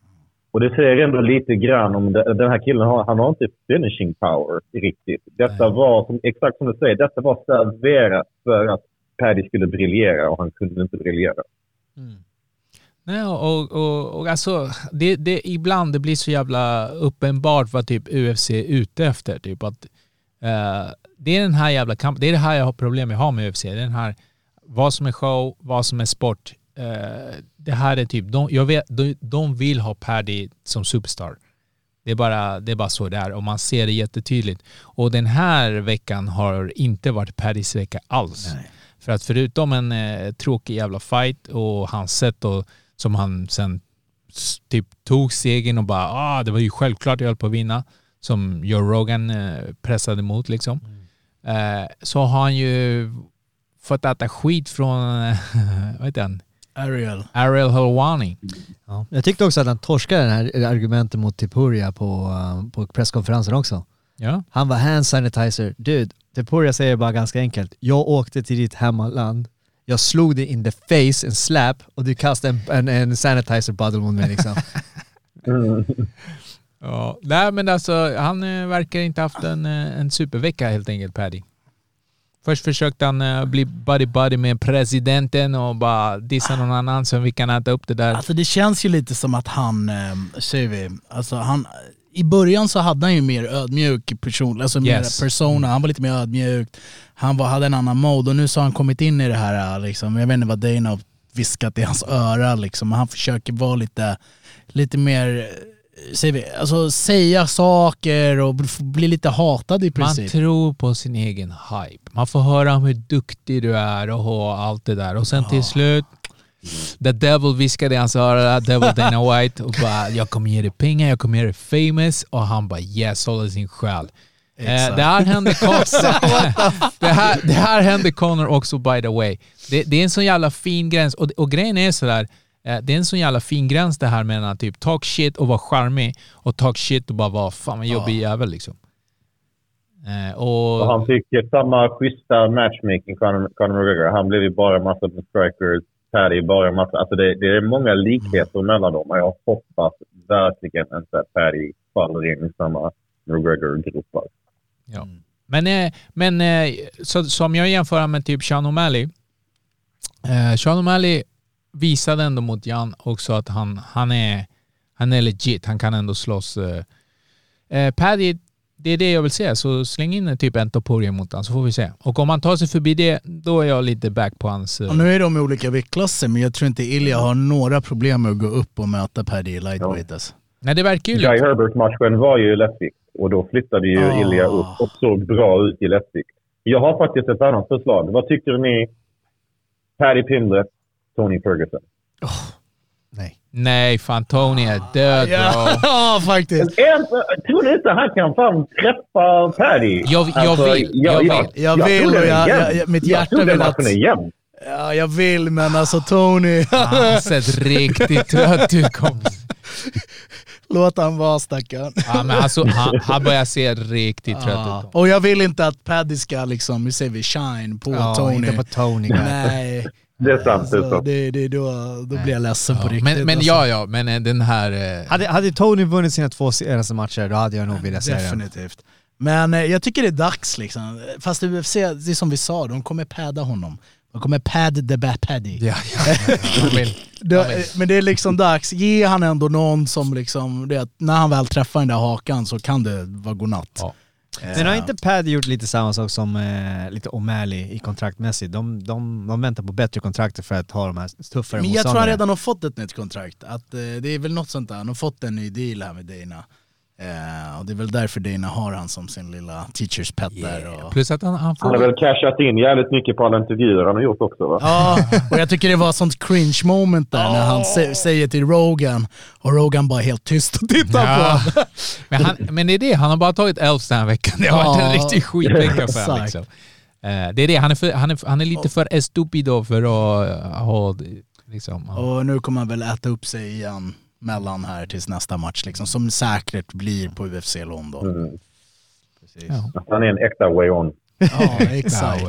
Och det säger ändå lite grann om det, den här killen, har, han har inte finishing power riktigt. Detta var, som, exakt som du säger, detta var serverat för att Paddy skulle briljera och han kunde inte briljera. Nej, och, och, och alltså, det, det, ibland det blir så jävla uppenbart vad typ UFC är ute efter. Typ att, eh, det är den här jävla kampen, det är det här jag har problem jag har med UFC. Det är den här, vad som är show, vad som är sport. Eh, det här är typ, de, jag vet, de, de vill ha Paddy som superstar. Det är, bara, det är bara så det är och man ser det jättetydligt. Och den här veckan har inte varit Paddys vecka alls. För att förutom en eh, tråkig jävla fight och hans sätt och, som han sen typ tog segern och bara ah, det var ju självklart jag höll på att vinna. Som Joe Rogan eh, pressade emot liksom. Eh, så har han ju fått äta skit från, <laughs> vad heter han? Ariel. Ariel Helwani. Ja. Jag tyckte också att han torskade det här argumentet mot Tipuria på, uh, på presskonferensen också. Ja. Han var hand sanitizer. Dude, Tipuria säger bara ganska enkelt. Jag åkte till ditt hemmaland, jag slog dig in the face, en slap, och du kastade en, en, en sanitizer bottle mot mig liksom. <laughs> Ja, nej men alltså han eh, verkar inte haft en, eh, en supervecka helt enkelt Paddy. Först försökte han eh, bli buddy-buddy med presidenten och bara dissa någon annan så vi kan äta upp det där. Alltså det känns ju lite som att han, eh, säger vi, alltså han, i början så hade han ju mer ödmjuk person, alltså Yes. mer persona, han var lite mer ödmjuk, han var, hade en annan mode och nu så har han kommit in i det här, eh, liksom, jag vet inte vad Dana har viskat i hans öra liksom, han försöker vara lite, lite mer, vi, alltså säga saker och bli- lite hatad i Man princip. tror på sin egen hype. Man får höra om hur duktig du är och allt det där. Och sen till slut, the devil viskade i hans öra, devil Dana White, och bara jag kommer ge dig pengar, jag kommer ge dig famous. Och han bara yes, håller sin själ. Eh, det här hände <laughs> Connor. <laughs> det, här, det här hände Connor också by the way. Det, det är en sån jävla fin gräns och, och grejen är sådär, det är en sån jävla fin gräns det här mellan typ talk shit och vara charmig och talk shit och bara vara fan en jobbig jävel liksom. Eh, och, Och han fick ju samma schyssta matchmaking, Conor Conor McGregor. Han blev ju bara massa med strikers. Paddy bara massa... Alltså det, det är många likheter mellan dem. Och jag hoppas verkligen inte att Paddy faller in i samma McGregor-gropar. Ja. Men, eh, men eh, så, som jag jämför med typ Sean O'Malley. Eh, Sean O'Malley visade ändå mot Jan också att han, han, är, han är legit. Han kan ändå slåss. Eh. Eh, Paddy, det är det jag vill se. Så släng in typ en topuria mot honom så får vi se. Och om han tar sig förbi det, då är jag lite back på hans... Eh, Och nu är de i olika viktklasser men jag tror inte Ilja har några problem med att gå upp och möta Paddy i lightweight alltså. nej, det verkar ju Guy lite... Herbert-matchen var ju lättvikt. Och då flyttade ju Ah. Ilja upp och såg bra ut i lättvikt. Jag har faktiskt ett annat förslag. Vad tycker ni? Paddy Pimblett, Tony Ferguson. Nej. Nej, fan Tony är död bro. <laughs> Ja, faktiskt. Är inte- Tror ni inte han kan fan träffa Paddy? Jag- jag vill, jag vill. Jag vill och den är jag- jag- jag- mitt Jag hjärta vill att- matchen är jämn. Ja, jag vill men alltså Tony, Han har sett riktigt trött ut kompis. <laughs> låt han vara stackarn. Ja, men alltså, han, <laughs> han börjar se riktigt trött Ja. ut. Och jag vill inte att Paddy ska liksom, hur säger vi, shine på Ja, Tony. inte på Tony. Nej. Det är sant. Det är Så sant. det, det, då, då blir jag ledsen på Ja, riktigt. men, men alltså. ja, ja, men eh, den här... eh, Hade, hade Tony vunnit sina två senaste matcher, då hade jag nog velat säga det. Definitivt. Men eh, jag tycker det är dags liksom. Fast UFC, det är som vi sa, de kommer padda honom. De kommer pad the bad paddy. Ja, ja, ja. Det, <laughs> men det är liksom dags, ge han ändå någon som liksom, det, när han väl träffar den där hakan så kan det vara godnatt. Ja. Men har inte Paddy gjort lite samma sak som eh, lite O'Malley i kontraktmässigt? De, de, de väntar på bättre kontrakter för att ha de här tuffare Men jag tror han redan har fått ett nytt kontrakt. Att, eh, det är väl något sånt där, han har fått en ny deal här med Dana. Eh, och det är väl därför Dana har han som sin lilla teachers pet där. Och, Plus att han, han Han får... har väl cashat in jävligt mycket på alla intervjuer han har gjort också va? Ja, och jag tycker det var sånt cringe moment där när han sä- säger till Rogan och Rogan bara helt tyst och tittar på Ja. honom. Men, han, men det är det, han har bara tagit elfs den här veckan. Det har varit en riktig skitvecka för honom. Liksom. Eh, det är det, han är, för, han är, han är lite för estupido för att ha... Liksom, Och nu kommer han väl äta upp sig igen mellan här tills nästa match liksom, som säkert blir på UFC London. Mm. ja. Han är en äkta way on. Ja, exakt.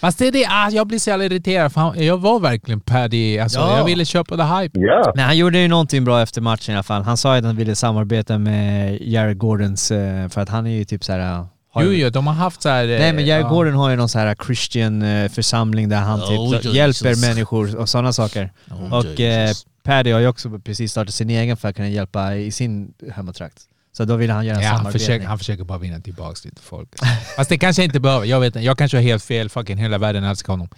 Fast det är det, ah, jag blir så jävla irriterad för han, jag var verkligen Paddy, alltså, Ja. jag ville köpa the hype. Ja. Nej, han gjorde ju någonting bra efter matchen i alla fall. Han sa ju att han ville samarbeta med Jared Gordons, eh, för att han är ju typ så här. har Jo, jo, de har haft så här... eh, Nej men Jared ja. Gordon har ju någon så här Christian eh, församling där han typ Oh, så- Jesus. hjälper människor och sådana saker. Oh, och eh, Jesus. Paddy har ju också precis startat sin egen för att kunna hjälpa i sin hemmatrakt. Så då vill han göra en Ja, han, samarbete. försöker, han försöker bara vinna tillbaka lite folk. Fast det kanske inte behöver. Jag vet inte. Jag kanske har helt fel. Fucking hela världen älskar honom.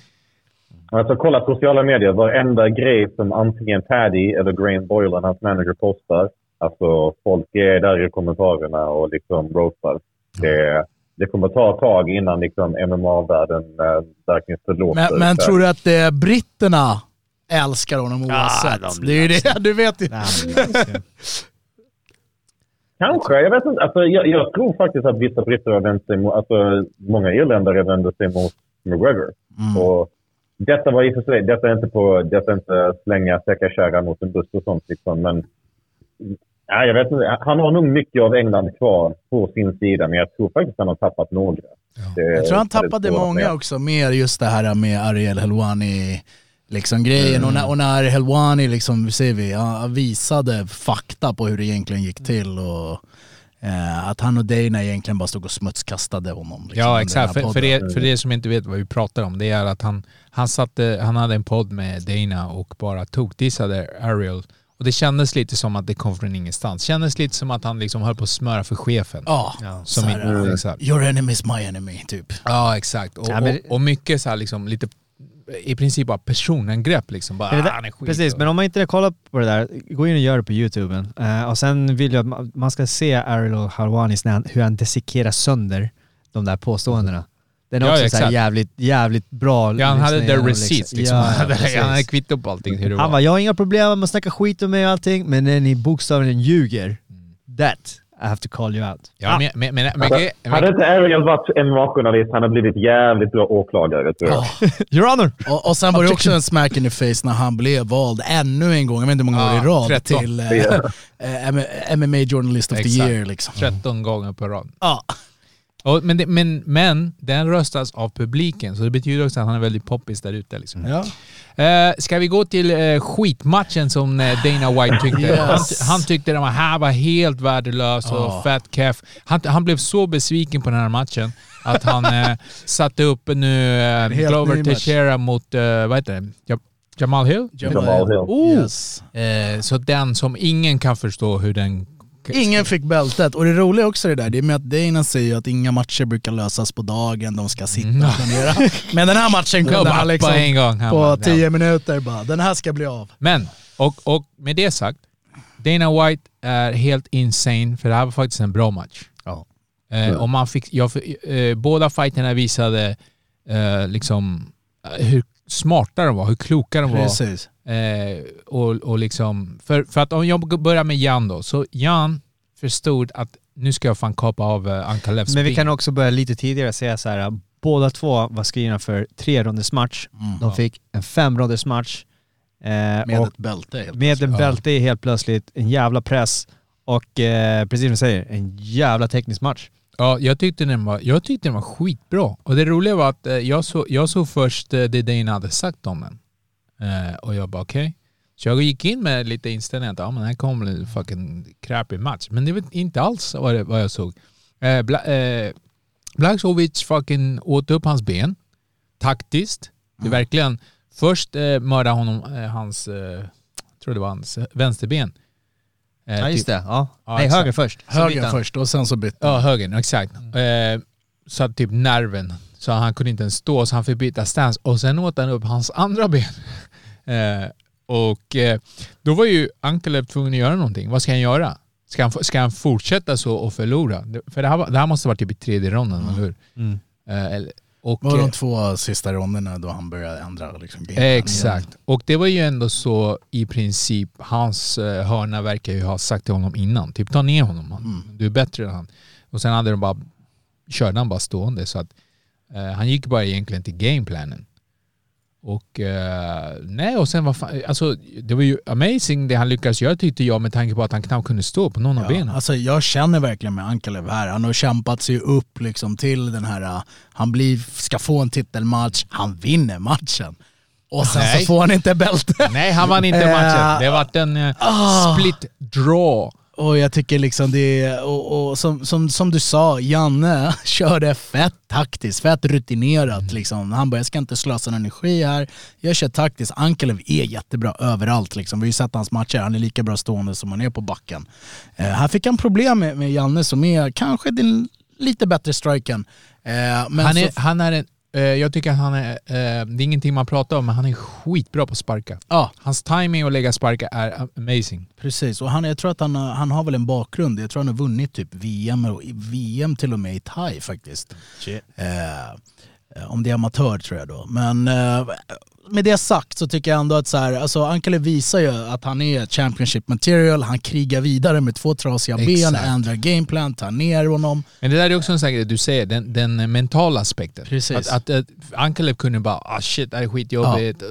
Alltså kolla sociala medier. Varenda grej som antingen Paddy eller Graham Boylan, hans manager, postar. Alltså folk är där i kommentarerna och liksom roastar. Det, det kommer ta ett tag innan liksom MMA-världen äh, verkligen förlåter. Men, men tror du att det är britterna älskar honom oavsett? de det är ju det, du vet ju. Kanske. Jag vet inte. Alltså, jag, jag tror faktiskt att vissa britter har vänt sig mot... Alltså, många irländare vänder sig mot McGregor. Och detta var i och för sig... Detta är inte på... Detta är inte slänga säckakärra mot en buss och sånt liksom, men... Nej, jag vet inte. Han har nog mycket av England kvar på sin sida, men jag tror faktiskt att han har tappat några. Det- Jag tror han tappade många säga. också, mer just det här med Ariel Helwani liksom grejen. Och, när, och när Helwani liksom, ser vi, visade fakta på hur det egentligen gick till och eh, att han och Dana egentligen bara stod och smutskastade honom. Liksom, Ja exakt, för, för, er, för er som inte vet vad vi pratar om, det är att han, han, satte, han hade en podd med Dana och bara tokdissade Ariel. Och det kändes lite som att det kom från ingenstans. Kändes lite som att han liksom höll på att smöra för chefen. Ja, Som så här, inte, exakt. Your enemy is my enemy, typ. Ja exakt. Och, Ja, men- och, och mycket så här liksom lite i princip bara personangrepp liksom. Bara, det där- ah, han är skit. Precis, men om man inte har kollat på det där, gå in och gör det på YouTube. Eh, och sen vill jag att ma- man ska se Ariel Harwanis när han, hur han dissekerar sönder de där påståendena. Den är Ja, också så exakt. jävligt, jävligt bra. Ja, han hade the receipts liksom. Ja, han, hade, han kvitto på allting hur det Han var. bara, jag har inga problem med att snacka skit om mig och allting, men när ni bokstavligen ljuger, that I have to call you out. Ja, men, men, men, men, Alltså, hade inte Ariel varit MMA-journalist, han hade blivit jävligt bra åklagare tror jag. <laughs> Your honor! Och, och sen var det också en smack in the face när han blev vald ännu en gång, jag vet inte hur många år i rad, 13. till eh, eh, MMA Journalist of the Exakt. Year. Liksom. 13 gånger på rad. Ja. Och, men, det, men, men den röstas av publiken, så det betyder också att han är väldigt poppis där ute. Liksom. Ja. Eh, ska vi gå till eh, skitmatchen som eh, Dana White tyckte? Yes. han, han tyckte den här var helt värdelös och fat keff. Han, han blev så besviken på den här matchen att han eh, <laughs> satte upp nu eh, Glover. Teixeira mot, eh, vad heter det? Ja, Jamal Hill? Jamal Hill. Oh. Yes. Eh, så den som ingen kan förstå hur den... Ingen fick bältet. Och det roliga är också det där, det är med att Dana säger ju att inga matcher brukar lösas på dagen, de ska sitta och planera. Men den här matchen kunde han på liksom en gång. Han på bara, 10 minuter bara, den här ska bli av. Men, och, och med det sagt, Dana White är helt insane för det här var faktiskt en bra match. Ja. Eh, och man fick, jag, eh, båda fighterna visade eh, liksom eh, hur smarta de var, hur kloka de var. Precis. Eh, och, och liksom, för, för att om jag börjar med Jan då, så Jan förstod att nu ska jag fan kapa av uh, Ankalevs Men vi kan också börja lite tidigare och säga så här. båda två var skrivna för tre ronders match. De fick en fem ronders match. Eh, Med ett bälte helt med en Ja. bälte helt plötsligt, en jävla press och eh, precis som du säger, en jävla teknisk match. Ja, jag tyckte den var, jag tyckte den var skitbra. Och det roliga var att eh, jag, så, jag såg först eh, det Dana hade sagt om den. Eh, och jag bara okej. Så jag gick in med lite inställning att ja, men här kommer en fucking crappy match. Men det var inte alls vad, det, vad jag såg. Eh, Bla, eh, Blacksovic fucking åt upp hans ben. Taktiskt. Det är verkligen... Först eh, mördade honom eh, hans, eh, tror det var hans eh, vänsterben. Eh, Ja just typ- det, ja. Ja, Nej, höger först. Höger först och sen så bytte Ja, högern, exakt. Eh, så typ nerven, så han kunde inte ens stå så han fick byta stance och sen åt han upp hans andra ben. <laughs> Eh, och eh, då var ju Ankelev tvungen att göra någonting. Vad ska han göra? Ska han, ska han fortsätta så och förlora? För det här, det här måste ha varit typ i tredje ronden, eller hur? Mm. Eh, eller- och, var eh, de två sista ronderna då han började ändra liksom. Exakt. Och det var ju ändå så i princip, hans eh, hörna verkar ju ha sagt till honom innan, typ ta ner honom, han, du är bättre än han. Och sen hade de bara, körde han bara stående så att eh, han gick bara egentligen till gameplanen. Och eh, nej, och sen var fan, alltså det var ju amazing det han lyckades göra tyckte jag med tanke på att han knappt kunde stå på någon av Ja, benen. alltså jag känner verkligen med Ankalev här. Han har kämpat sig upp liksom till den här, uh, han blir, ska få en titelmatch, han vinner matchen. Och sen Nej. så får han inte bälte. Nej, han vann inte Eh, matchen. Det vart en eh, ah. split draw. Och jag tycker liksom det, och, och som, som, som du sa, Janne <laughs> körde fett taktiskt, fett rutinerat liksom. Han bara, jag ska inte slösa någon energi här, jag kör taktiskt. Ankelev är jättebra överallt liksom. Vi har ju sett hans matcher, han är lika bra stående som han är på backen. Eh, här fick han problem med, med Janne som är kanske den lite bättre striken. Eh, Han så, är, han är en, jag tycker att han är, eh, det är ingenting man pratar om, men han är skitbra på att sparka. ja, Hans timing att lägga sparka är amazing. Precis, och han, jag tror att han, har- han har väl en bakgrund. Jag tror han har vunnit typ VM, och VM till och med i thai faktiskt. Eh, om det är amatör tror jag då. Men eh, med det sagt så tycker jag ändå att så här, alltså Ankele visar ju att han är Championship material, han krigar vidare med två trasiga ben, ändrar gameplan, tar ner honom. Men det där är också en sak du säger, den, den mentala aspekten. Precis. Att, att, att Ankelev kunde bara ah shit det här är skitjobbigt, uh,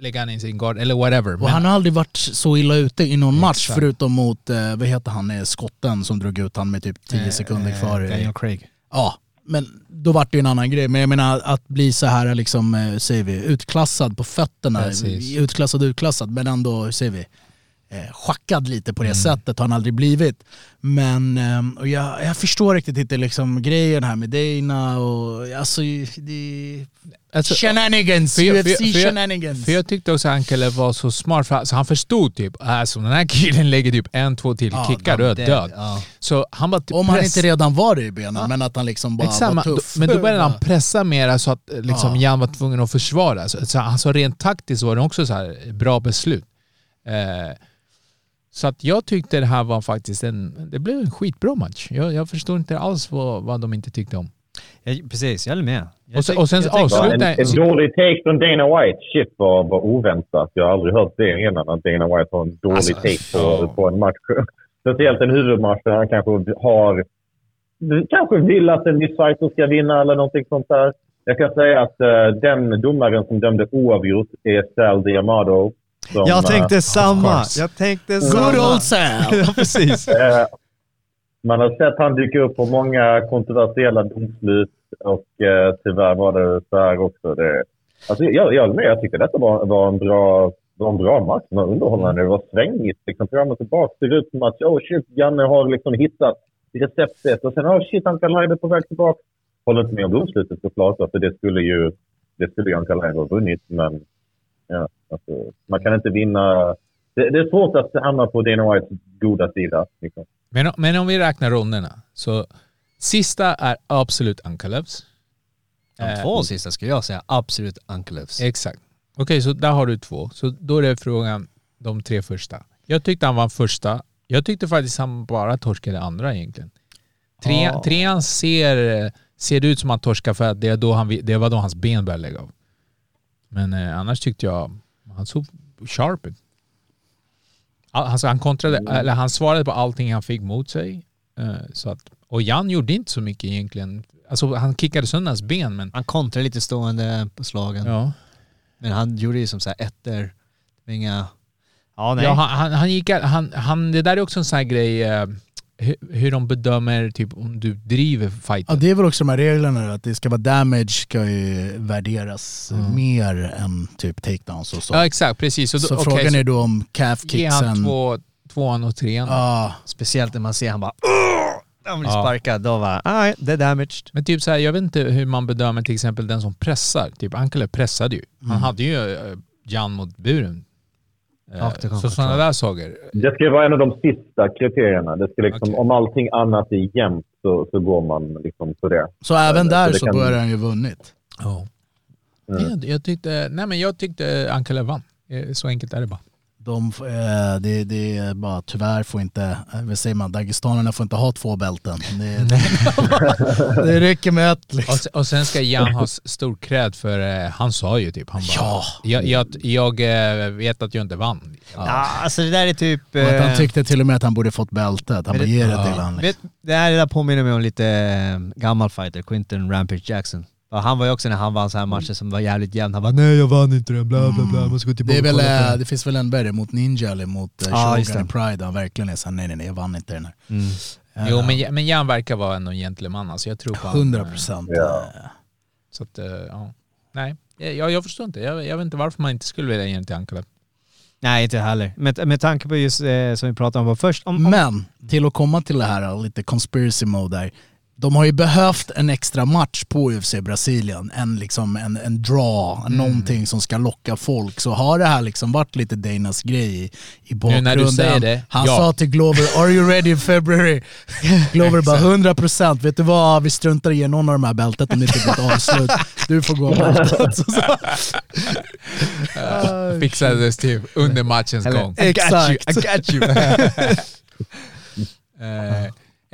lägga han i sin guard eller whatever. Och Men, han har aldrig varit så illa ute i någon match Exakt. förutom mot, eh, vad heter han, eh, skotten som drog ut han med typ 10 sekunder kvar. Daniel Craig. Ja, men då vart det ju en annan grej. Men jag menar att bli så här liksom, eh, säger vi, utklassad på fötterna. Precis. Utklassad utklassad men ändå, säger vi, eh, schackad lite på det Mm. sättet har han aldrig blivit. Men eh, och jag, jag förstår riktigt inte liksom grejen här med Dana och alltså det... Alltså, shenanigans, för jag- UFC för jag- för jag- shenanigans. För jag tyckte också att Ankelev var så smart, för alltså, han förstod typ, alltså den här killen lägger typ en, två till Ja, kickar och död. ja. Så han bara typ Om han inte redan var det i benen, men att han liksom bara Exakt, var tuff. men då började han pressa mera så att eh, liksom, Ja. Jan var tvungen att försvara. Så, så, alltså, rent taktiskt var det också så här bra beslut. Eh, så att jag tyckte det här var faktiskt en, det blev en skitbra match. Jag, jag förstår inte alls vad, vad de inte tyckte om. Jag, precis, jag håller med. Jag Och sen- och sen avsluta- en, en dålig take från Dana White. Shit vad, vad oväntat. Jag har aldrig hört det innan, att Dana White har en dålig Alltså, take på, på en match. <laughs> Speciellt en huvudmatch där han kanske har... Kanske vill att en fighter ska vinna eller någonting sånt där. Jag kan säga att eh, den domaren som dömde oavgjort är Sal Diamado. Som, Jag tänkte eh, samma. Jag tänkte Good samma. old <laughs> Sam! ja, precis. <laughs> Eh, man har sett han dyka upp på många kontroversiella domslut och eh, tyvärr var det så här också. Det, alltså, jag, jag, men jag tycker detta var, var, en bra, var en bra match. Det var underhållande. Det var svängigt. Liksom, fram och tillbaka. Det ser ut som att oh shit, Janne har liksom hittat receptet och sen oh shit, Anka Laine är på väg tillbaka. Håller inte med om domslutet såklart, för det skulle ju, det skulle ju ha vunnit. Men ja, alltså, man kan inte vinna. Det, det är svårt att hamna på Dana Whites goda sida. Liksom. Men, men om vi räknar ronderna, så sista är absolut Ankalevs. De Eh, två sista skulle jag säga absolut Unkelevs. Exakt. Okej, så där har du två. Så då är det frågan, de tre första. Jag tyckte han var första. Jag tyckte faktiskt han bara torskade andra egentligen. Tre, Ja. Trean ser, ser det ut som att han torskar för att det, är då han, det var då hans ben började lägga av. Men eh, annars tyckte jag han såg sharp ut. Al- Alltså han, kontrade, eller han svarade på allting han fick mot sig. Eh, så att, och Jan gjorde inte så mycket egentligen. Alltså han kickade sönder hans ben men... Han kontrade lite stående på slagen. Ja. Men han gjorde ju som så här ettor. Inga... Ja, nej. Ja, han, han, han gick, han, han, det där är också en sån här grej, eh, hur, hur de bedömer typ om du driver fighten. Ja, det är väl också de här reglerna att det ska vara damage ska ju värderas Mm. mer än typ takedowns och så. Ja exakt, precis. Så, så då, okej, frågan så är då om calf Ge han kicksen... två, tvåan och trean. Ja, Speciellt när man ser han bara! Han blir Ja. sparkad. Då var nej, det är damaged. Men typ så här, jag vet inte hur man bedömer till exempel den som pressar. Typ Ankele pressade ju. Han Mm. hade ju eh, Jan mot buren. Eh, Ja, så sådana där saker. Det ska ju vara en av de sista kriterierna. Det ska liksom, Okej. Om allting annat är jämnt så, så går man liksom på det. så även så där det så kan- börjar han ju vunnit. Ja. Mm. Jag, jag tyckte, nej men jag tyckte Ankele vann. Eh, Så enkelt är det bara. De, eh, det, det är bara tyvärr får inte, eh, vad säger man, Dagestanerna får inte ha två bälten. Det, <laughs> det räcker med ett liksom. Och sen, och sen ska Jan ha stor cred för, eh, han sa ju typ, han bara, Ja. jag, jag, jag vet att jag inte vann. Ja, alltså det där är typ... Och att han tyckte till och med att han borde fått bältet. Han bara det- ger det ja. till. Vet, det här det där påminner mig om lite gammal fighter, Quinton Rampage Jackson. Han var ju också när han vann så här matcher som var jävligt jämn. Han bara nej jag vann inte den, bla bla bla, man ska gå Det, tillbaka är väl, den." det finns väl en berg mot Ninja eller mot just Shogun det. i Pride. Han verkligen är såhär, nej nej nej jag vann inte den här. Mm. Eh, Jo men, men Jan verkar vara en gentleman alltså, jag tror på han, 100 eh, procent. Ja. Så att, ja. Nej, jag, jag förstår inte. Jag, jag vet inte varför man inte skulle vilja ge den till Ankele. Nej, inte heller. Med, med tanke på just eh, som vi pratade om först. Om, om, Men till att komma till det här lite conspiracy mode där. De har ju behövt en extra match på UFC Brasilien, en, liksom, en, en draw, Mm. någonting som ska locka folk. Så har det här liksom varit lite Danas grej i, i bakgrunden. när du säger det, Han ja. sa till Glover, are you ready in February? <laughs> Glover bara 100%, vet du vad, vi struntar i någon av de här bältet om det inte blir ett avslut. Du får gå bältet. <laughs> Så. Fixades typ under matchens gång. I got you, I Exakt. got you. <laughs> Eh,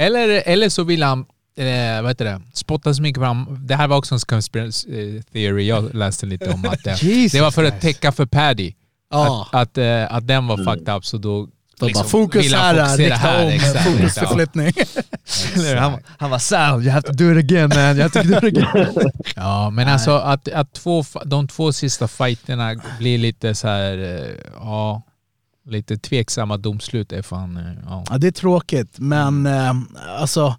eller, eller så vill han eh, vad heter det? spotta så mycket fram. Det här var också en conspiracy eh, theory jag <laughs> läste lite om. Att, eh, Jesus det var för att täcka för Paddy. Ja. Att, att, eh, att den var fucked up så då liksom bara fokus här, rikta här, om, <laughs> exakt, exakt. fokusförflyttning. Han, han var Sal, you have to do it again man, you have to do it again. <laughs> Ja, men alltså att, att två, de två sista fighterna blir lite så här, eh, ja, lite tveksamma domslut är fan, eh, ja. Ja, det är tråkigt, men eh, alltså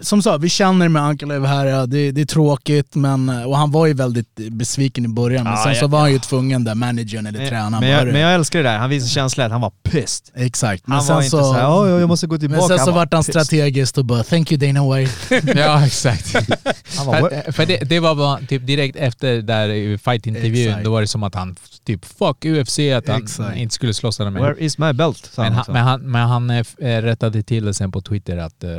som sagt, vi känner med Ankalev här, ja, det, det är tråkigt men, och han var ju väldigt besviken i början men Ja, sen ja, så var han ju tvungen där, managern eller tränaren. men, jag, men jag älskar det där, han visar känsla att han var pissed. Exakt, men Han sen var inte så, såhär, åh jag måste gå tillbaka. men sen så var vart han pissed. strategiskt och bara “Thank you Dana White”. <laughs> Ja, exakt. <laughs> Han för för det, det var bara typ direkt efter där fightintervjun, då var det som att han typ fuck UFC, att han Exakt. inte skulle slåss där med. Where is my belt? Men han, men han, men han eh, f- eh, rättade till det sen på Twitter att eh,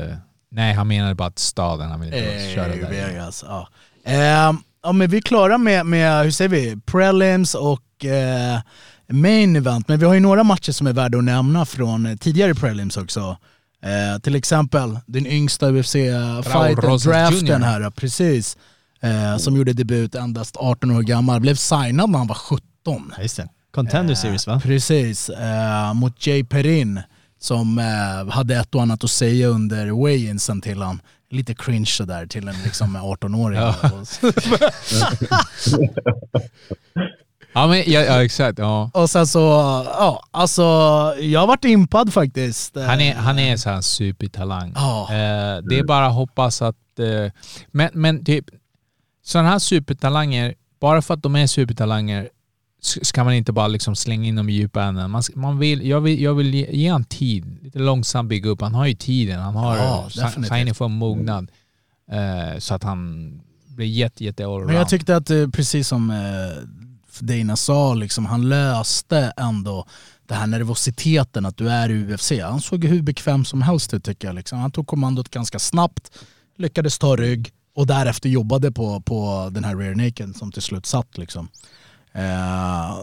nej, han menade bara att staden, han ville inte köra Eh, där. Vegas, ja. Ehm, ja men vi är klara med, med hur säger vi, prelims och eh, main event. Men vi har ju några matcher som är värda att nämna från eh, tidigare prelims också. Eh, till exempel den yngsta UFC-fighten, Rosas draften här, precis. Eh, som gjorde debut endast 18 år gammal. Blev signad när han var 17. Ja, just det. Contender series va? Precis, eh, mot Jay Perrin som eh, hade ett och annat att säga under weigh-insen till han. Lite cringe sådär till en liksom <laughs> 18-åring. <laughs> Ja, men, ja, ja exakt. Ja. och sen så, ja alltså jag varit impad faktiskt. Eh, Han är, han är så här en supertalang. Ja. Eh, det är bara att hoppas att... Eh, men, men typ, sådana här supertalanger, bara för att de är supertalanger ska man inte bara liksom slänga in dem i djupa änden. Man, man vill, jag, vill, jag vill ge, ge han tid, lite långsamt bygga upp. Han har ju tiden, han har Ja, signing för mognad. Eh, så att han blir jätte, jätte allround. Men jag tyckte att eh, precis som eh, Dana sa, liksom, han löste ändå det här nervositeten att du är i UFC. Han såg hur bekväm som helst ut tycker jag. Liksom. Han tog kommandot ganska snabbt, lyckades ta rygg och därefter jobbade på, på den här rear naked som till slut satt. Liksom. Eh,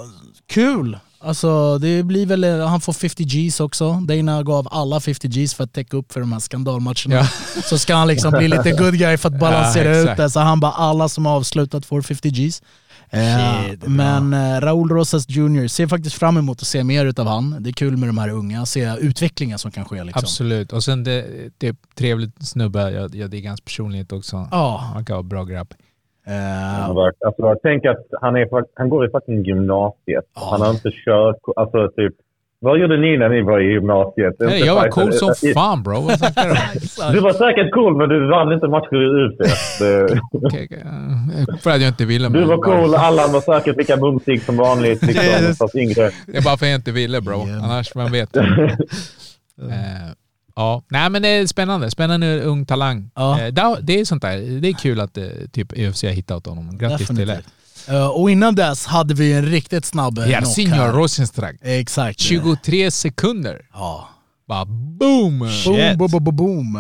kul! Alltså det blir väl, eh, han får 50 Gs också. Dana gav alla 50 Gs för att täcka upp för de här skandalmatcherna. Ja. Så ska han liksom bli lite good guy för att <laughs> balansera Ja, ut det. Så han bara, alla som har avslutat får 50 Gs. Eh, Shit, men eh, Raúl Rosas Jr. ser faktiskt fram emot att se mer utav han. Det är kul med de här unga, se utvecklingen som kan ske. Liksom. Absolut. Och sen det, det är trevligt snubbe, jag, jag diggar hans personlighet också. Ja. Han kan vara bra grabb. Eh, Alltså, tänk att han, är, han går i fucking gymnasiet. Han har inte kört... Alltså typ... Vad gjorde ni när ni var i gymnasiet? Inte jag var cool som <laughs> fan bro. <laughs> Du var säkert cool, men du vann inte matcher i <laughs> okej. Eh, För att jag inte ville. Du var cool, Allan var säkert lika bumsig som vanligt. Liksom, fast yngre. Det är bara för att jag inte ville bro. Ja. Annars, man vet. Eh, ja, nej men det är spännande. Spännande ung talang. Ja. Eh, det- är sånt där. Det är kul att eh, typ UFC har hittat honom. Grattis till det. definitivt. Eh, och innan dess hade vi en riktigt snabb Ja, knock Senior här. Rosenstrack. Exakt. 23 sekunder. Ja. Bara boom! Boom, Shit. boom, boom, boom, boom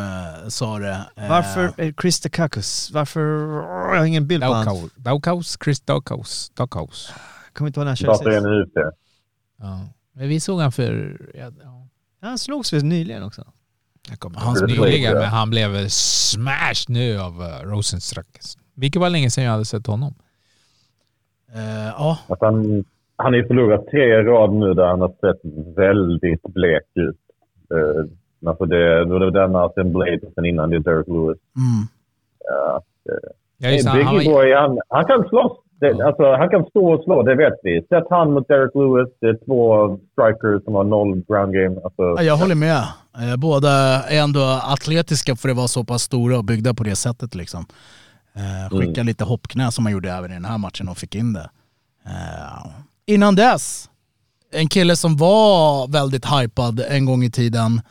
sa det. Varför Chris Dakakus? Varför... Jag har ingen bild på honom. Daukaus. Chris Daukaus. Daukaus. Kommer inte ihåg när han körde sist. Ja. Men vi såg han för... Ja, ja. Han slogs väl nyligen också? Jag kommer Hans nyligen, men han blev smashed nu av uh, Rosenstruck. Vilket var länge sedan jag hade sett honom. eh, ja, Att han, han har ju förlorat tre i rad nu där han har sett väldigt blek ut. Uh, alltså det, då det var denna, sen Blade och sen innan det är Derek Lewis. mm. Ja, Ja, just, det, Biggie han, var, Boy, han, han kan slåss. Det, Ja. alltså, han kan stå och slå, det vet vi. Sätt han mot Derek Lewis. Det är två strikers som har noll ground game. Alltså, Ja, jag håller med. Eh, Båda är ändå atletiska för att vara så pass stora och byggda på det sättet. Liksom. Eh, skicka lite hoppknä som man gjorde även i den här matchen och fick in det. Eh, innan dess, en kille som var väldigt hypad en gång i tiden,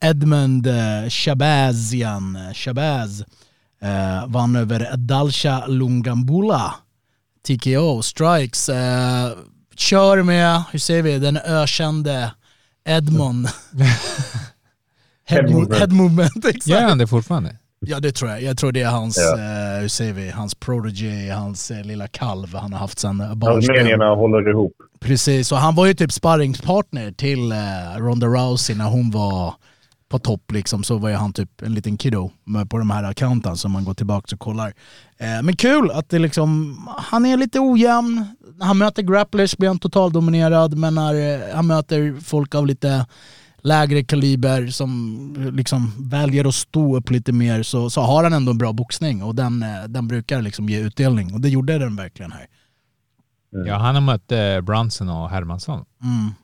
Edmund Shabazian, Shabazz, eh, vann över Dalsha Lungambula, TKO, strikes, kör med, hur säger vi, den ökände <laughs> Edmund. head, Head movement. <laughs> exakt. Gör han det fortfarande? Ja det tror jag. Jag tror det är hans, Ja. eh, hur säger vi, hans prodigy, hans eh, lilla kalv han har haft sedan Armenierna barnsben. håller ihop. Precis, och han var ju typ sparringspartner till eh, Ronda Rousey när hon var på topp liksom. Så var ju han typ en liten kiddo på de här accounten som man går tillbaka och kollar. Eh, men kul att det liksom, han är lite ojämn. När han möter grapplers blir han totaldominerad men när eh, han möter folk av lite lägre kaliber som liksom väljer att stå upp lite mer så, så har han ändå en bra boxning och den, eh, den brukar liksom ge utdelning och det gjorde den verkligen här. Ja, han har mött eh, Brunson och Hermansson. Mm.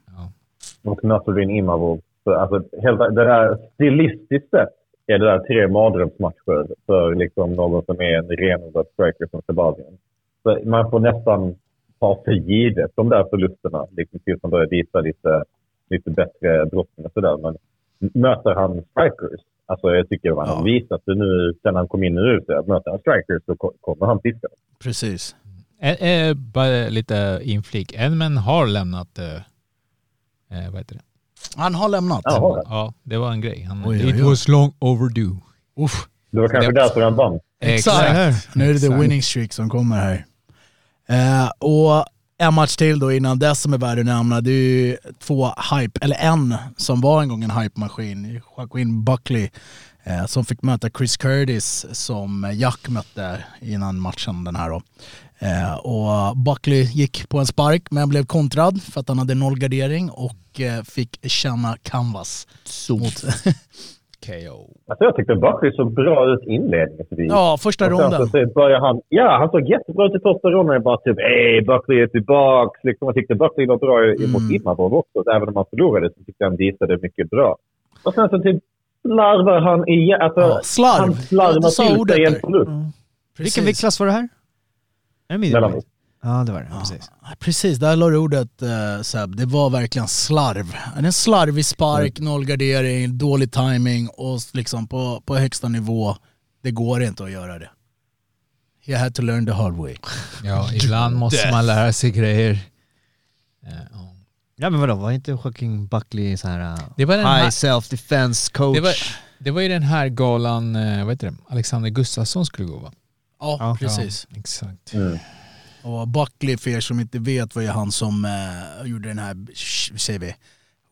Och Nasruddin Imavov. Så, Alltså, helt, det där, stilistiskt sett är det där tre mardrömsmatcher för liksom någon som är en renodlad striker som Sebastian. Så man får nästan ta för givet de där förlusterna. Liksom tills han börjar visa lite, lite bättre brottning och sådär. Men möter han strikers, alltså jag tycker att han Ja. har visat det nu sen han kom in i UFC, att möter han strikers så ko- kommer han fiska. Precis. Bara lite inflik. Edmund har lämnat, eh, eh, vad heter det? Han har lämnat. Ja, har det. Ja, det var en grej. Han, Oj, oj, It oj. was long overdue. Uff. Det var kanske Det- därför han vann. Exakt. Nu är det the Exakt. winning streak som kommer här. Eh, och en match till då innan det som är värd att nämna. Det är ju två hype, eller en som var en gång en hype-maskin. Joaquin Buckley eh, som fick möta Chris Curtis som Jack mötte innan matchen den här då. Eh, och Buckley gick på en spark men blev kontrad för att han hade noll gardering och eh, fick känna canvas. Mot, <laughs> KO. Alltså jag tyckte Buckley såg bra ut inledningsvis. ja, första ronden. Så börjar han, ja, han såg jättebra ut i första ronden. Jag bara typ, ey, Buckley är tillbaka. Liksom, jag tyckte Buckley var bra emot Mm. Imavov också. Så Även om han förlorade så tyckte jag han visade mycket bra. Och sen så typ slarvar han igen. Alltså, Ja, slarv. Han slarvar till sig en förlust. Vilken viktklass var det här? Är weight? Ja det var det, precis. Ja, Precis, där la du ordet uh, Seb. Det var verkligen slarv. En slarvig spark, noll gardering, dålig timing och liksom på, på högsta nivå, det går inte att göra det. You had to learn the hard way. <laughs> Ja, ibland måste man lära sig grejer. Eh, ja. Ja men vadå, var inte Joaquin Buckley så här uh, Det var den high här- self-defense coach? Det var, det var ju den här galan, eh, vad heter det, Alexander Gustafsson skulle gå va? Ja, Ja. precis. Ja, exakt. Mm. Och Buckley, för er som inte vet, var ju han som eh, gjorde den här, säger vi,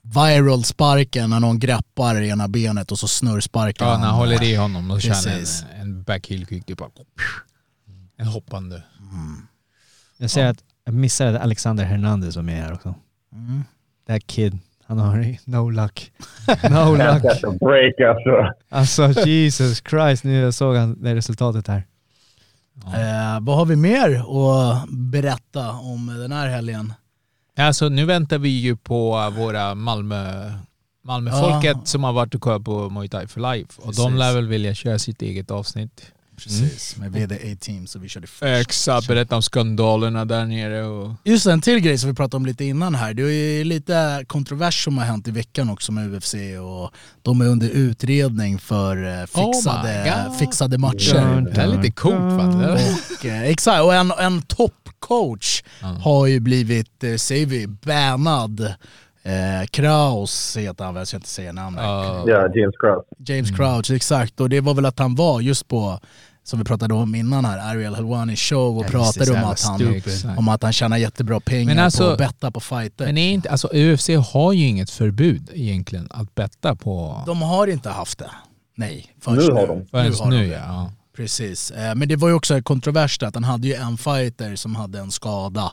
viral sparken när någon grappar ena benet och så snurrsparkar Ja, när han håller i honom och kör Precis. en, en backheel kick. Är bara, en hoppande. Jag ser att jag missade att Alexander Hernandez var med här också. Mm. That kid, han har no luck. <laughs> No luck. Break alltså. Alltså Jesus Christ, nu såg han det resultatet här. Eh, vad har vi mer att berätta om den här helgen? Alltså nu väntar vi ju på våra Malmö Malmöfolket Ja. som har varit och kollat på Muay Thai for Life. Och Precis. de lär väl vilja köra sitt eget avsnitt. Precis, med VD-A-team så vi körde först. Exakt, berätta om skandalerna där nere och... Just en till grej som vi pratade om lite innan här. Det är ju lite kontrovers som har hänt i veckan också med UFC och de är under utredning för eh, Oh fixade, fixade matcher. Det är lite coolt? Och, eh, exakt, och en, en toppcoach har ju blivit, eh, säger vi, bannad. Eh, Kraus heter han väl, jag ska inte säga namnet. Ja. Ja, James Krause. James Crouch, exakt. Och det var väl att han var just på, som vi pratade om innan här, Ariel Helwani show och Ja, pratade om att, han, stupid. om att han tjänar jättebra pengar Men på alltså- att betta på fighter. Men är inte, alltså UFC har ju inget förbud egentligen att betta på... De har inte haft det. Nej. först Nu har de. Förrän har nu, de ja. Precis. Eh, Men det var ju också kontroverst att han hade ju en fighter som hade en skada.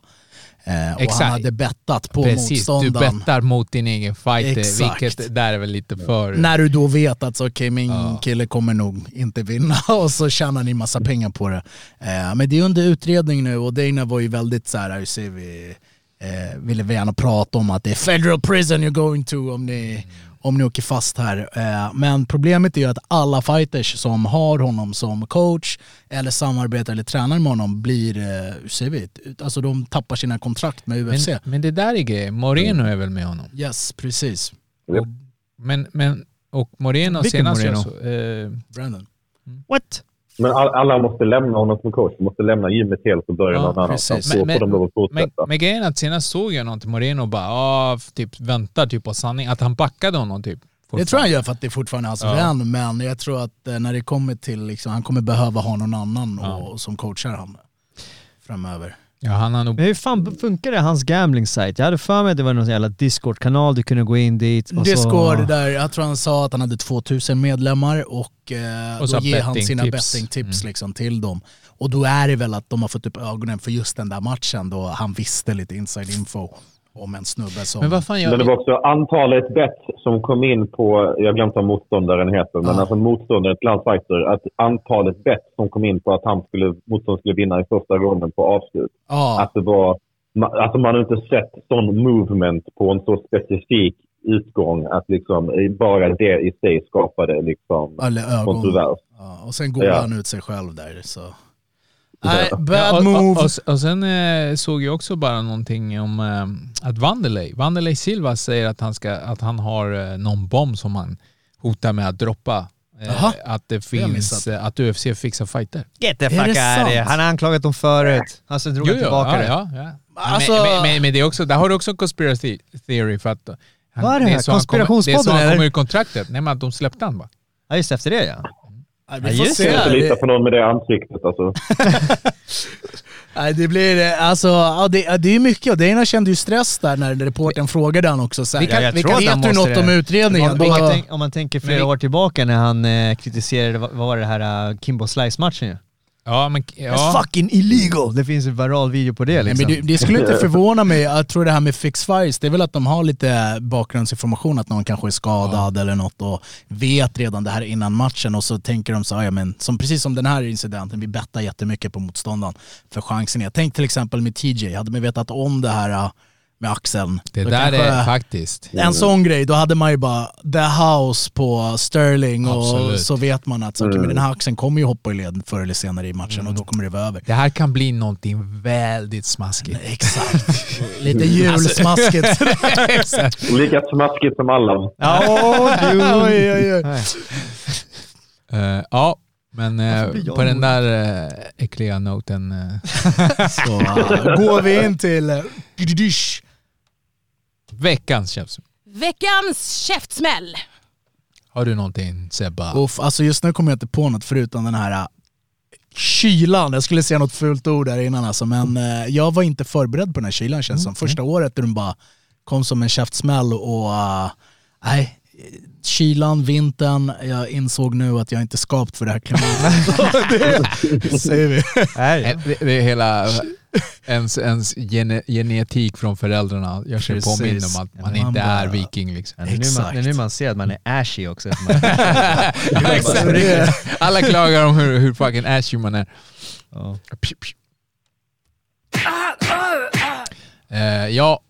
Eh, Och han hade bettat på Precis, du motståndaren. bettar mot din egen fighter, Exakt. vilket där är väl lite för... När du då vet att så, okej min Ja. kille kommer nog inte vinna <laughs> och så tjänar ni massa pengar på det. Eh, men det är under utredning nu och Dana var ju väldigt så här, ser vi, eh, ville vi gärna prata om att det är federal prison you're going to om ni, om ni åker fast här. Eh, Men problemet är ju att alla fighters som har honom som coach eller samarbetar eller tränar med honom blir, eh, hur säger vi, alltså de tappar sina kontrakt med UFC. Men, men det där är grejen. Moreno är väl med honom? Yes, precis. Japp. Men, men och Moreno Vilken senast Moreno? så, eh, Brandon. What? Men all, alla måste lämna honom som coach. De måste lämna gymmet helt och börja Ja, någon annanstans. Då Men- får de lov att men, fortsätta. men grejen är att senast såg jag någon till Moreno och bara ah, typ väntar typ på sanning. Att han backade honom typ. Det tror jag han gör för att det är fortfarande är hans Ja. vän, men jag tror att eh, när det kommer till, liksom, han kommer behöva ha någon annan Ja. och, som coachar honom framöver. Ja, han har nog... Men hur fan funkar det, hans gambling site? Jag hade för mig att det var någon jävla Discord-kanal, du kunde gå in dit och Discord så... där, jag tror han sa att han hade 2000 medlemmar och, eh, Och så då ger han sina bettingtips Mm. liksom till dem. Och då är det väl att de har fått upp ögonen för just den där matchen då han visste lite inside info om en snubbe som... Men vad fan Men det var också antalet bets som kom in på, jag glömde vad motståndaren heter, men Ja. alltså motståndaren till hans fighter, att antalet bets som kom in på att han skulle, motståndaren skulle vinna i första ronden på avslut. ja, Att det var, alltså man har inte sett sån movement på en så specifik utgång att liksom bara det i sig skapade liksom kontrovers. Ja, och sen går Ja. han ut sig själv där så... Nej, Ja. bad Ja, move. och, och, och sen eh, såg jag också bara någonting om eh, att Vanderlei, Vanderlei Silva säger att han, ska, att han har eh, någon bomb som han hotar med att droppa. Eh, att det finns, missat. eh, att UFC fixar fighter. Get the fuck det out? Han har anklagat dem förut. Alltså drog han tillbaka ja, det. ja, ja. Alltså- men, men, men, det är också, där har du också en conspiracy theory för att han, Vad är det här? så han kommer- Det är Konspirationspodden, så han kommer i kontraktet. Nej men att de släppte han bara. Ja, just efter det ja. Nej, Ja, vi får just se. Jag kan inte lita på någon med det ansiktet alltså. <laughs> Nej, det blir eh, alltså, ja, det, ja, det är mycket och Dana kände ju stress där när reportern frågade han också. Så här, Vi kan- jag vi kan- vet du något om det. utredningen? Om, Då- om, man tänk, om man tänker flera år tillbaka när han eh, kritiserade, vad vad var det här uh, Kimbo Slice-matchen ju? Ja men... It's Ja. fucking illegal! Det finns en viral video på det Nej, liksom. men det, det skulle inte <laughs> förvåna mig, jag tror det här med fix fires, det är väl att de har lite bakgrundsinformation, att någon kanske är skadad eller något och vet redan det här innan matchen och så tänker de så ja, men som, precis som den här incidenten, vi bettar jättemycket på motståndaren för chansen är. Tänk till exempel med TJ, hade man vetat om det här med axeln. Det då där kanske- är faktiskt... En sån grej, då hade man ju bara the house på Sterling och Absolut. så vet man att så, okej, men den här axeln kommer ju hoppa i led förr eller senare i matchen och då kommer det vara över. Det här kan bli någonting väldigt smaskigt. Exakt. <laughs> Lite julsmaskigt. <laughs> Exakt. Lika smaskigt som alla. Ja, du. oj, oj, oj. Eh, ja, men eh, på den där uh, äckliga noten. eh, Så uh, <laughs> går vi in till uh, dysch. Veckans käftsmäll. Veckans käftsmäll. Har du någonting Sebba? Uff, alltså just nu kommer jag inte på något förutom den här uh, kylan. Jag skulle säga något fult ord där innan alltså, men uh, jag var inte förberedd på den här kylan känns som. Första året där den bara kom som en käftsmäll och uh, nej, kylan, vintern, jag insåg nu att jag inte är skapt för det här klimatet. <laughs> det säger vi. Nej. Eh, Det, är hela ens, ens gene, genetik från föräldrarna gör sig påminn om att man Man inte är bara- viking. Liksom. Det är nu man, det är nu man ser att man är ashy också. <laughs> Ja. Alla klagar om hur, hur fucking ashy man är. Ja. Eh, ja,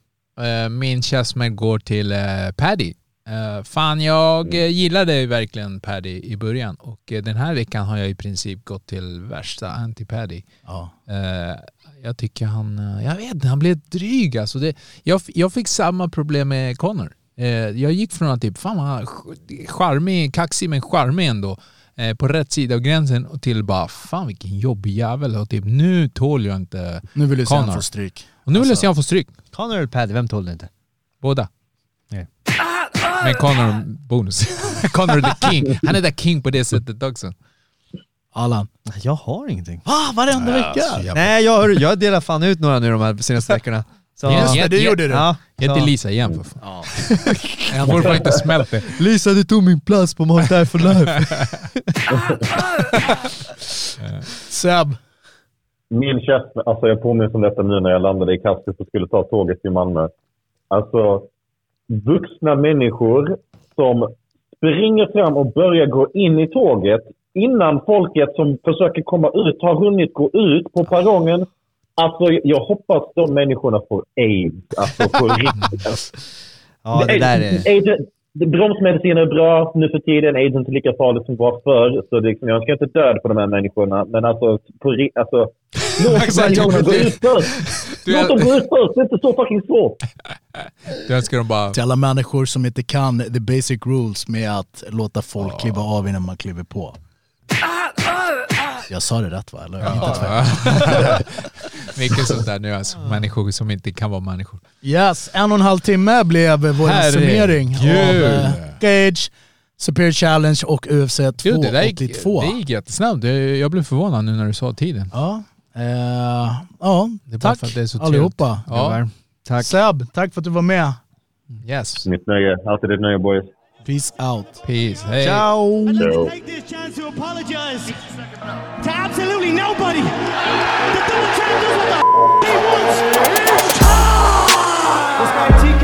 eh, min käftsmäll går till uh, Paddy. Eh, fan, jag uh, gillade verkligen Paddy i början och eh, den här veckan har jag i princip gått till värsta anti-Paddy. Ja. Eh, jag tycker han, eh, jag vet inte, han blev dryg alltså. Det, jag, jag fick samma problem med Connor. Eh, jag gick från att typ, fan vad ch- charmig, kaxig men charmig ändå, eh, på rätt sida av gränsen och till bara, fan vilken jobbig jävel och typ nu tål jag inte Nu vill du se han få stryk. Och nu vill jag Alltså- se han få stryk. Connor eller Paddy, vem tål det inte? Båda. Men Connor bonus. <laughs> Connor the king. Han är the king på det sättet också. Allan. Jag har ingenting. Va? Varenda vecka? så jävla- Nej, jag, jag delar fan ut några nu de här senaste veckorna. Så, Yes, Ja, det gjorde du. ja, Ge till Lisa igen för fan. <laughs> Jag har fortfarande inte smält det. Lisa, du tog min plats på Mount Die for Life. <laughs> Seb. Min käft, alltså jag påminns om detta nu när jag landade i Kastrup och skulle ta tåget till Malmö. Alltså, vuxna människor som springer fram och börjar gå in i tåget innan folket som försöker komma ut har hunnit gå ut på perrongen. Alltså, jag hoppas de människorna får aids. Alltså på <laughs> riktigt. Ja, det där är... Adrian, det- bromsmediciner är bra nu för tiden. Aids är inte lika farligt som var förr. Så det, liksom, jag ska inte död på de här människorna. Men alltså, på, alltså <laughs> låt människorna gå det- ut först. <laughs> Låt dem gå ut först. Det är inte så fucking svårt. <laughs> Du önskar dem bara... Till alla människor som inte kan the basic rules med att låta folk kliva av innan man kliver på. Jag sa det rätt va? Eller? Inte tvärtom. <laughs> Mycket sånt där nu alltså. Människor som inte kan vara människor. Yes, en och en halv timme blev vår summering av eh, Gage, Superior Challenge och UFC Gud, det, där gick, 282. det gick jättesnabbt. Jag blev förvånad nu när du sa tiden. Ja, eh, ja Det är bara tack för att det är så allihopa. Ja, Tack. Seb, tack för att du var med. yes. Mitt nöje. Alltid ett nöje boys. Peace out. Peace. Hej. Ciao! I'd like So- to take this chance to apologize to absolutely nobody. The double champ does what the f- he wants. It's time! This guy, T-